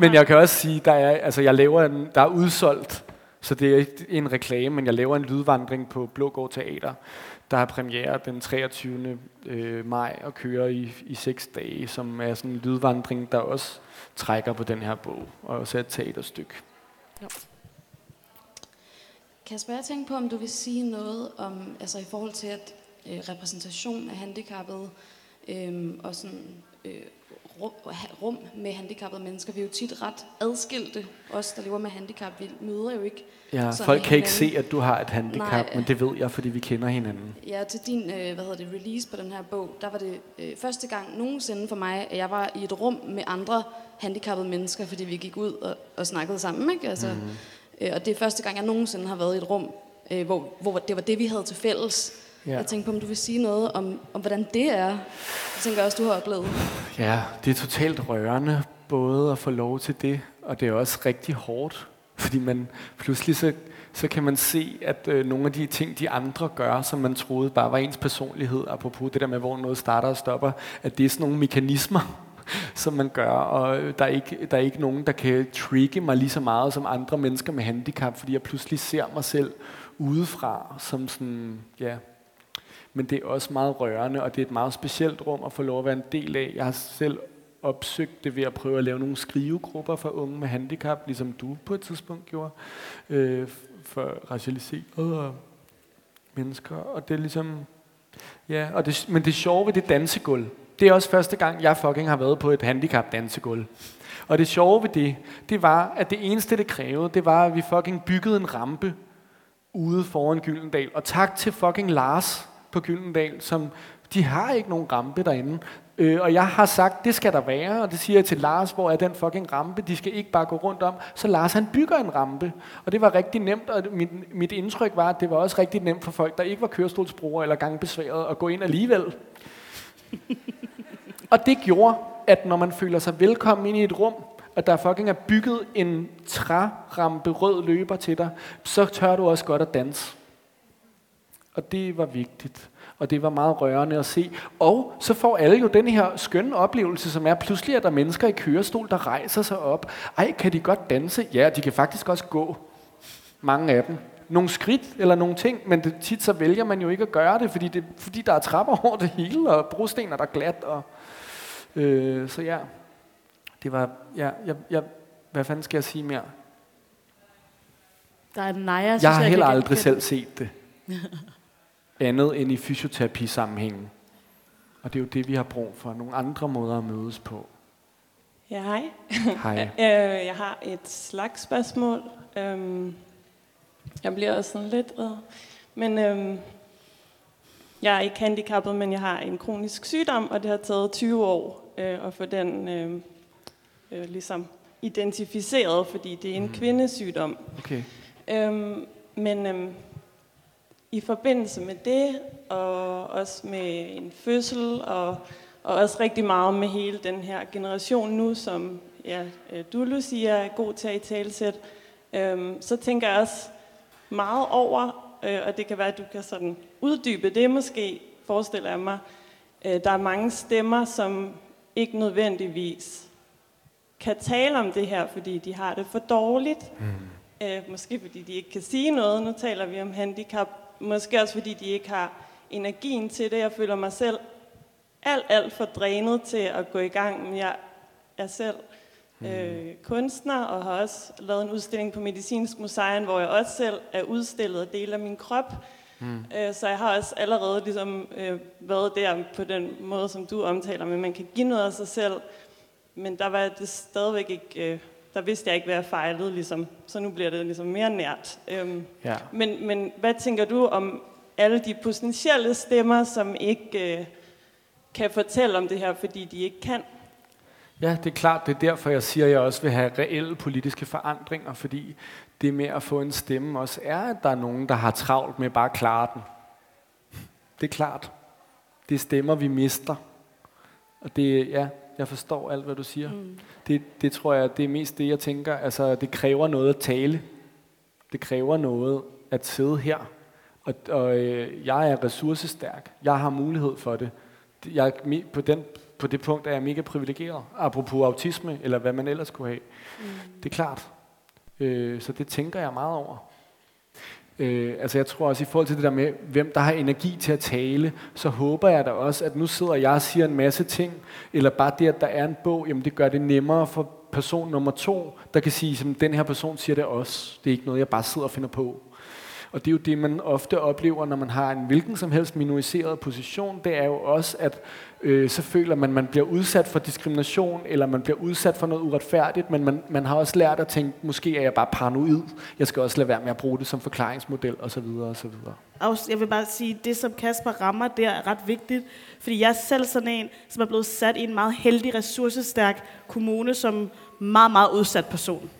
Speaker 3: Men jeg kan også sige, der er, altså jeg laver en, der er udsolgt, så det er ikke en reklame, men jeg laver en lydvandring på Blågård Teater. Der er premiere den 23. øh, maj og kører i, i seks dage, som er sådan en lydvandring, der også trækker på den her bog, og også er et teaterstykke.
Speaker 9: Kasper, jeg tænker på, om du vil sige noget om, altså i forhold til at øh, repræsentation af handicappede øh, og sådan øh, rum, rum med handicappede mennesker. Vi er jo tit ret adskilte, os der lever med handicap. Vi møder jo ikke
Speaker 3: Ja, folk kan ikke se, at du har et handicap,
Speaker 9: Nej.
Speaker 3: men det ved jeg, fordi vi kender hinanden.
Speaker 9: Ja, til din øh, hvad hedder det, release på den her bog, der var det øh, første gang nogensinde for mig, at jeg var i et rum med andre handicappede mennesker, fordi vi gik ud og, og snakkede sammen. Ikke? Altså, mm-hmm. øh, og det er første gang, jeg nogensinde har været i et rum, øh, hvor, hvor det var det, vi havde til fælles.
Speaker 3: Ja.
Speaker 9: Jeg tænkte på, om du vil sige noget om, om hvordan det er. Jeg tænker også, du har oplevet.
Speaker 3: Ja, det er totalt rørende, både at få lov til det, og det er også rigtig hårdt, fordi man pludselig så, så kan man se, at øh, nogle af de ting, de andre gør, som man troede bare var ens personlighed, apropos det der med, hvor noget starter og stopper, at det er sådan nogle mekanismer, [laughs] som man gør, og øh, der er, ikke, der er ikke nogen, der kan trigge mig lige så meget som andre mennesker med handicap, fordi jeg pludselig ser mig selv udefra som sådan, ja, men det er også meget rørende, og det er et meget specielt rum at få lov at være en del af. Jeg har selv opsøgt det ved at prøve at lave nogle skrivegrupper for unge med handicap, ligesom du på et tidspunkt gjorde, øh, for racialiserede mennesker. Og det er ligesom, ja, og det, men det sjove ved det dansegulv, det er også første gang, jeg fucking har været på et handicap dansegulv. Og det sjove ved det, det var, at det eneste, det krævede, det var, at vi fucking byggede en rampe ude foran Gyldendal. Og tak til fucking Lars på Gyldendal, som de har ikke nogen rampe derinde. Øh, og jeg har sagt, det skal der være, og det siger jeg til Lars, hvor er den fucking rampe, de skal ikke bare gå rundt om. Så Lars han bygger en rampe, og det var rigtig nemt, og mit, mit indtryk var, at det var også rigtig nemt for folk, der ikke var kørestolsbrugere eller gangbesværede, at gå ind alligevel. [laughs] og det gjorde, at når man føler sig velkommen ind i et rum, at der fucking er bygget en trærampe rød løber til dig, så tør du også godt at danse. Og det var vigtigt. Og det var meget rørende at se. Og så får alle jo den her skønne oplevelse, som er pludselig, at der er mennesker i kørestol, der rejser sig op. Ej, kan de godt danse? Ja, de kan faktisk også gå. Mange af dem. Nogle skridt eller nogle ting, men det, tit så vælger man jo ikke at gøre det, fordi, det, fordi der er trapper over det hele, og brosten er der glat. Og, øh, så ja, det var, ja, jeg, jeg, hvad fanden skal jeg sige mere?
Speaker 2: Der er Naja, synes
Speaker 3: Jeg har
Speaker 2: kan
Speaker 3: heller aldrig selv set det. [laughs] Andet end i fysioterapi-sammenhængen. Og det er jo det, vi har brug for. Nogle andre måder at mødes på.
Speaker 10: Ja, hej.
Speaker 3: Hej. [laughs]
Speaker 10: Øh, jeg har et slags spørgsmål. Øhm, Jeg bliver også sådan lidt. Men øhm, jeg er ikke handicappet, men jeg har en kronisk sygdom, og det har taget 20 år øh, at få den øh, øh, ligesom identificeret, fordi det er en kvindesygdom.
Speaker 3: Okay.
Speaker 10: Øhm, men øhm, i forbindelse med det, og også med en fødsel, og, og også rigtig meget med hele den her generation nu, som ja, øh, du, Lucia, er god til at i talsæt, øhm, så tænker jeg også meget over, øh, og det kan være, at du kan sådan uddybe det måske, forestiller jeg mig. Øh, der er mange stemmer, som ikke nødvendigvis kan tale om det her, fordi de har det for dårligt. Mm. Øh, måske fordi de ikke kan sige noget. Nu taler vi om handicap. Måske også fordi de ikke har energien til det. Jeg føler mig selv alt, alt for drænet til at gå i gang. Men jeg er selv øh, kunstner og har også lavet en udstilling på Medicinsk Museum, hvor jeg også selv er udstillet og del af min krop. Mm. Øh, så jeg har også allerede ligesom, øh, været der på den måde, som du omtaler, men man kan give noget af sig selv. Men der var det stadigvæk ikke, øh, der vidste jeg ikke, hvad jeg fejlede, ligesom. så nu bliver det ligesom mere nært. Øhm,
Speaker 3: Ja.
Speaker 10: men, men hvad tænker du om alle de potentielle stemmer, som ikke øh, kan fortælle om det her, fordi de ikke kan?
Speaker 3: Ja, det er klart. Det er derfor, jeg siger, at jeg også vil have reelle politiske forandringer, fordi det med at få en stemme også er, at der er nogen, der har travlt med bare at klare den. Det er klart. Det er stemmer, vi mister. Og det, ja, jeg forstår alt, hvad du siger. Mm. Det, det tror jeg, det er mest det, jeg tænker. Altså, det kræver noget at tale. Det kræver noget at sidde her. Og, og øh, jeg er ressourcestærk. Jeg har mulighed for det. Jeg, på, den, på det punkt er jeg mega privilegeret. Apropos autisme, eller hvad man ellers kunne have. Mm. Det er klart. Øh, så det tænker jeg meget over. Øh, altså jeg tror også i forhold til det der med, hvem der har energi til at tale, så håber jeg da også, at nu sidder jeg og siger en masse ting, eller bare det, at der er en bog, jamen det gør det nemmere for person nummer to, der kan sige, som den her person siger det også. Det er ikke noget, jeg bare sidder og finder på. Og det er jo det, man ofte oplever, når man har en hvilken som helst minoriseret position. Det er jo også, at øh, så føler man, at man bliver udsat for diskrimination, eller man bliver udsat for noget uretfærdigt, men man, man har også lært at tænke, måske er jeg bare paranoid. Jeg skal også lade være med at bruge det som forklaringsmodel, osv. osv.
Speaker 2: Jeg vil bare sige, det som Kasper rammer der er ret vigtigt, fordi jeg er selv sådan en, som er blevet sat i en meget heldig, ressourcestærk kommune som meget, meget udsat person.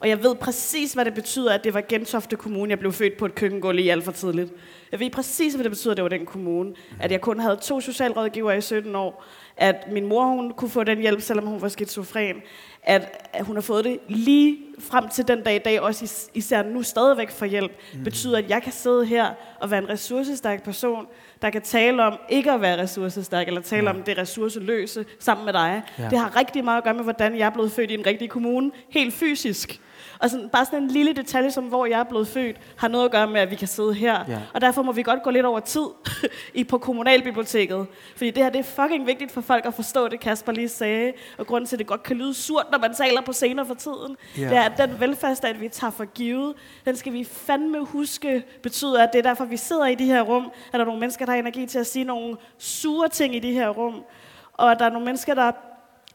Speaker 2: Og jeg ved præcis, hvad det betyder, at det var Gentofte Kommune, jeg blev født på et køkkengulv i alt for tidligt. Jeg ved præcis, hvad det betyder, at det var den kommune. At jeg kun havde to socialrådgivere i 17 år. At min mor hun kunne få den hjælp, selvom hun var skizofren. At, at hun har fået det lige frem til den dag i dag, også is- især nu stadigvæk for hjælp, mm. betyder, at jeg kan sidde her og være en ressourcestærk person, der kan tale om ikke at være ressourcestærk, eller tale ja. om det ressourceløse sammen med dig.
Speaker 3: Ja.
Speaker 2: Det har rigtig meget at gøre med, hvordan jeg er blevet født i en rigtig kommune, helt fysisk. Og sådan, bare sådan en lille detalje, som hvor jeg er blevet født, har noget at gøre med, at vi kan sidde her.
Speaker 3: Ja.
Speaker 2: Og derfor må vi godt gå lidt over tid [laughs] i på kommunalbiblioteket. Fordi det her det er fucking vigtigt for folk at forstå det, Kasper lige sagde. Og grunden til, at det godt kan lyde surt, når man taler på scener for tiden,
Speaker 3: Ja.
Speaker 2: det er, at den velfærdsstat, vi tager for givet, den skal vi fandme huske, betyder, at det er derfor, vi sidder i de her rum, at der er nogle mennesker, der har energi til at sige nogle sure ting i de her rum. Og at der er nogle mennesker, der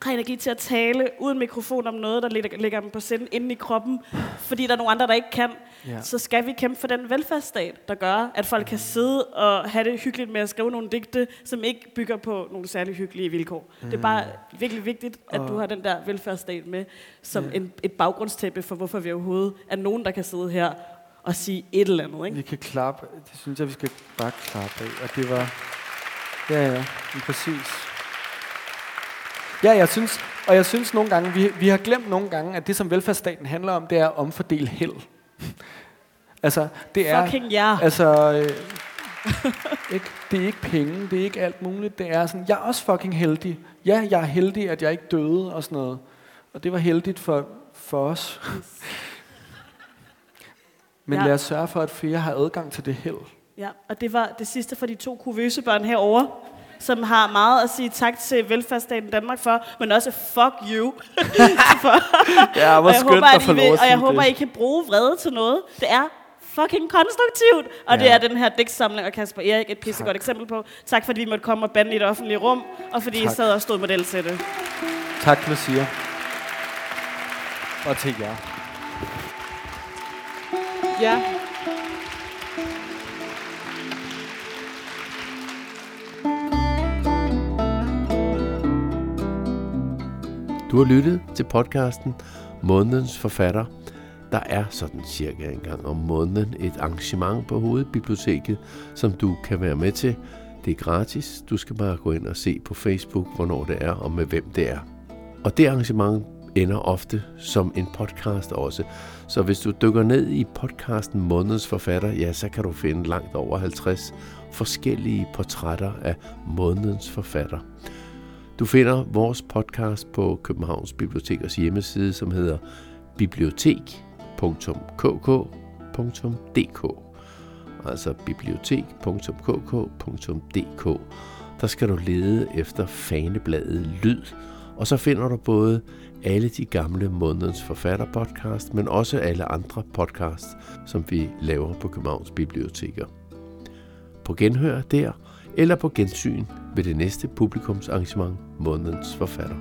Speaker 2: har energi til at tale uden mikrofon om noget, der ligger, ligger dem på sinde inde i kroppen, fordi der er nogle andre, der ikke kan,
Speaker 3: Ja.
Speaker 2: så skal vi kæmpe for den velfærdsstat, der gør, at folk kan sidde og have det hyggeligt med at skrive nogle digte, som ikke bygger på nogle særlig hyggelige vilkår. Mm. Det er bare virkelig vigtigt, at du har den der velfærdsstat med som
Speaker 3: Ja.
Speaker 2: en, et baggrundstæppe for, hvorfor vi overhovedet er nogen, der kan sidde her og sige et eller andet. Ikke?
Speaker 3: Vi kan klappe. Det synes jeg, vi skal bare klappe af. Og det var... Ja, ja. Men præcis. Ja, jeg synes, og jeg synes nogle gange, vi, vi har glemt nogle gange, at det, som velfærdsstaten handler om, det er at omfordele held. altså, det er...
Speaker 2: Fucking ja.
Speaker 3: Altså, øh, ikke, det er ikke penge, det er ikke alt muligt. Det er sådan, jeg er også fucking heldig. Ja, jeg er heldig, at jeg ikke døde og sådan noget. Og det var heldigt for, for os. [laughs] Men
Speaker 2: Ja.
Speaker 3: lad os sørge for, at flere har adgang til det held.
Speaker 2: Ja, og det var det sidste for de to kuvøse børn herovre, som har meget at sige tak til velfærdsstaten Danmark for, men også fuck you. [laughs] for,
Speaker 3: Ja, hvor
Speaker 2: og jeg
Speaker 3: skønt
Speaker 2: håber,
Speaker 3: at
Speaker 2: I vil, Og jeg håber,
Speaker 3: det.
Speaker 2: I kan bruge vrede til noget. Det er fucking konstruktivt. Og ja. det er den her digtsamling, og Kasper Erik et pissegodt eksempel på. Tak fordi vi måtte komme og bande i det offentlige rum, og fordi tak. I
Speaker 3: Tak.
Speaker 2: sad og stod model til det.
Speaker 3: Tak, Lucia. Og til jer.
Speaker 5: Ja.
Speaker 1: Du har lyttet til podcasten Månedens Forfatter. Der er sådan cirka en gang om måneden et arrangement på Hovedbiblioteket, som du kan være med til. Det er gratis. Du skal bare gå ind og se på Facebook, hvornår det er og med hvem det er. Og det arrangement ender ofte som en podcast også. Så hvis du dykker ned i podcasten Månedens Forfatter, ja, så kan du finde langt over 50 forskellige portrætter af månedens forfatter. Du finder vores podcast på Københavns Bibliotekers hjemmeside, som hedder bibliotek.kk.dk Altså bibliotek.kk.dk Der skal du lede efter fanebladet Lyd, og så finder du både alle de gamle månedens forfatterpodcast, men også alle andre podcasts, som vi laver på Københavns Biblioteker. På genhør der, eller på gensyn ved det næste publikumsarrangement Månedens Forfatter.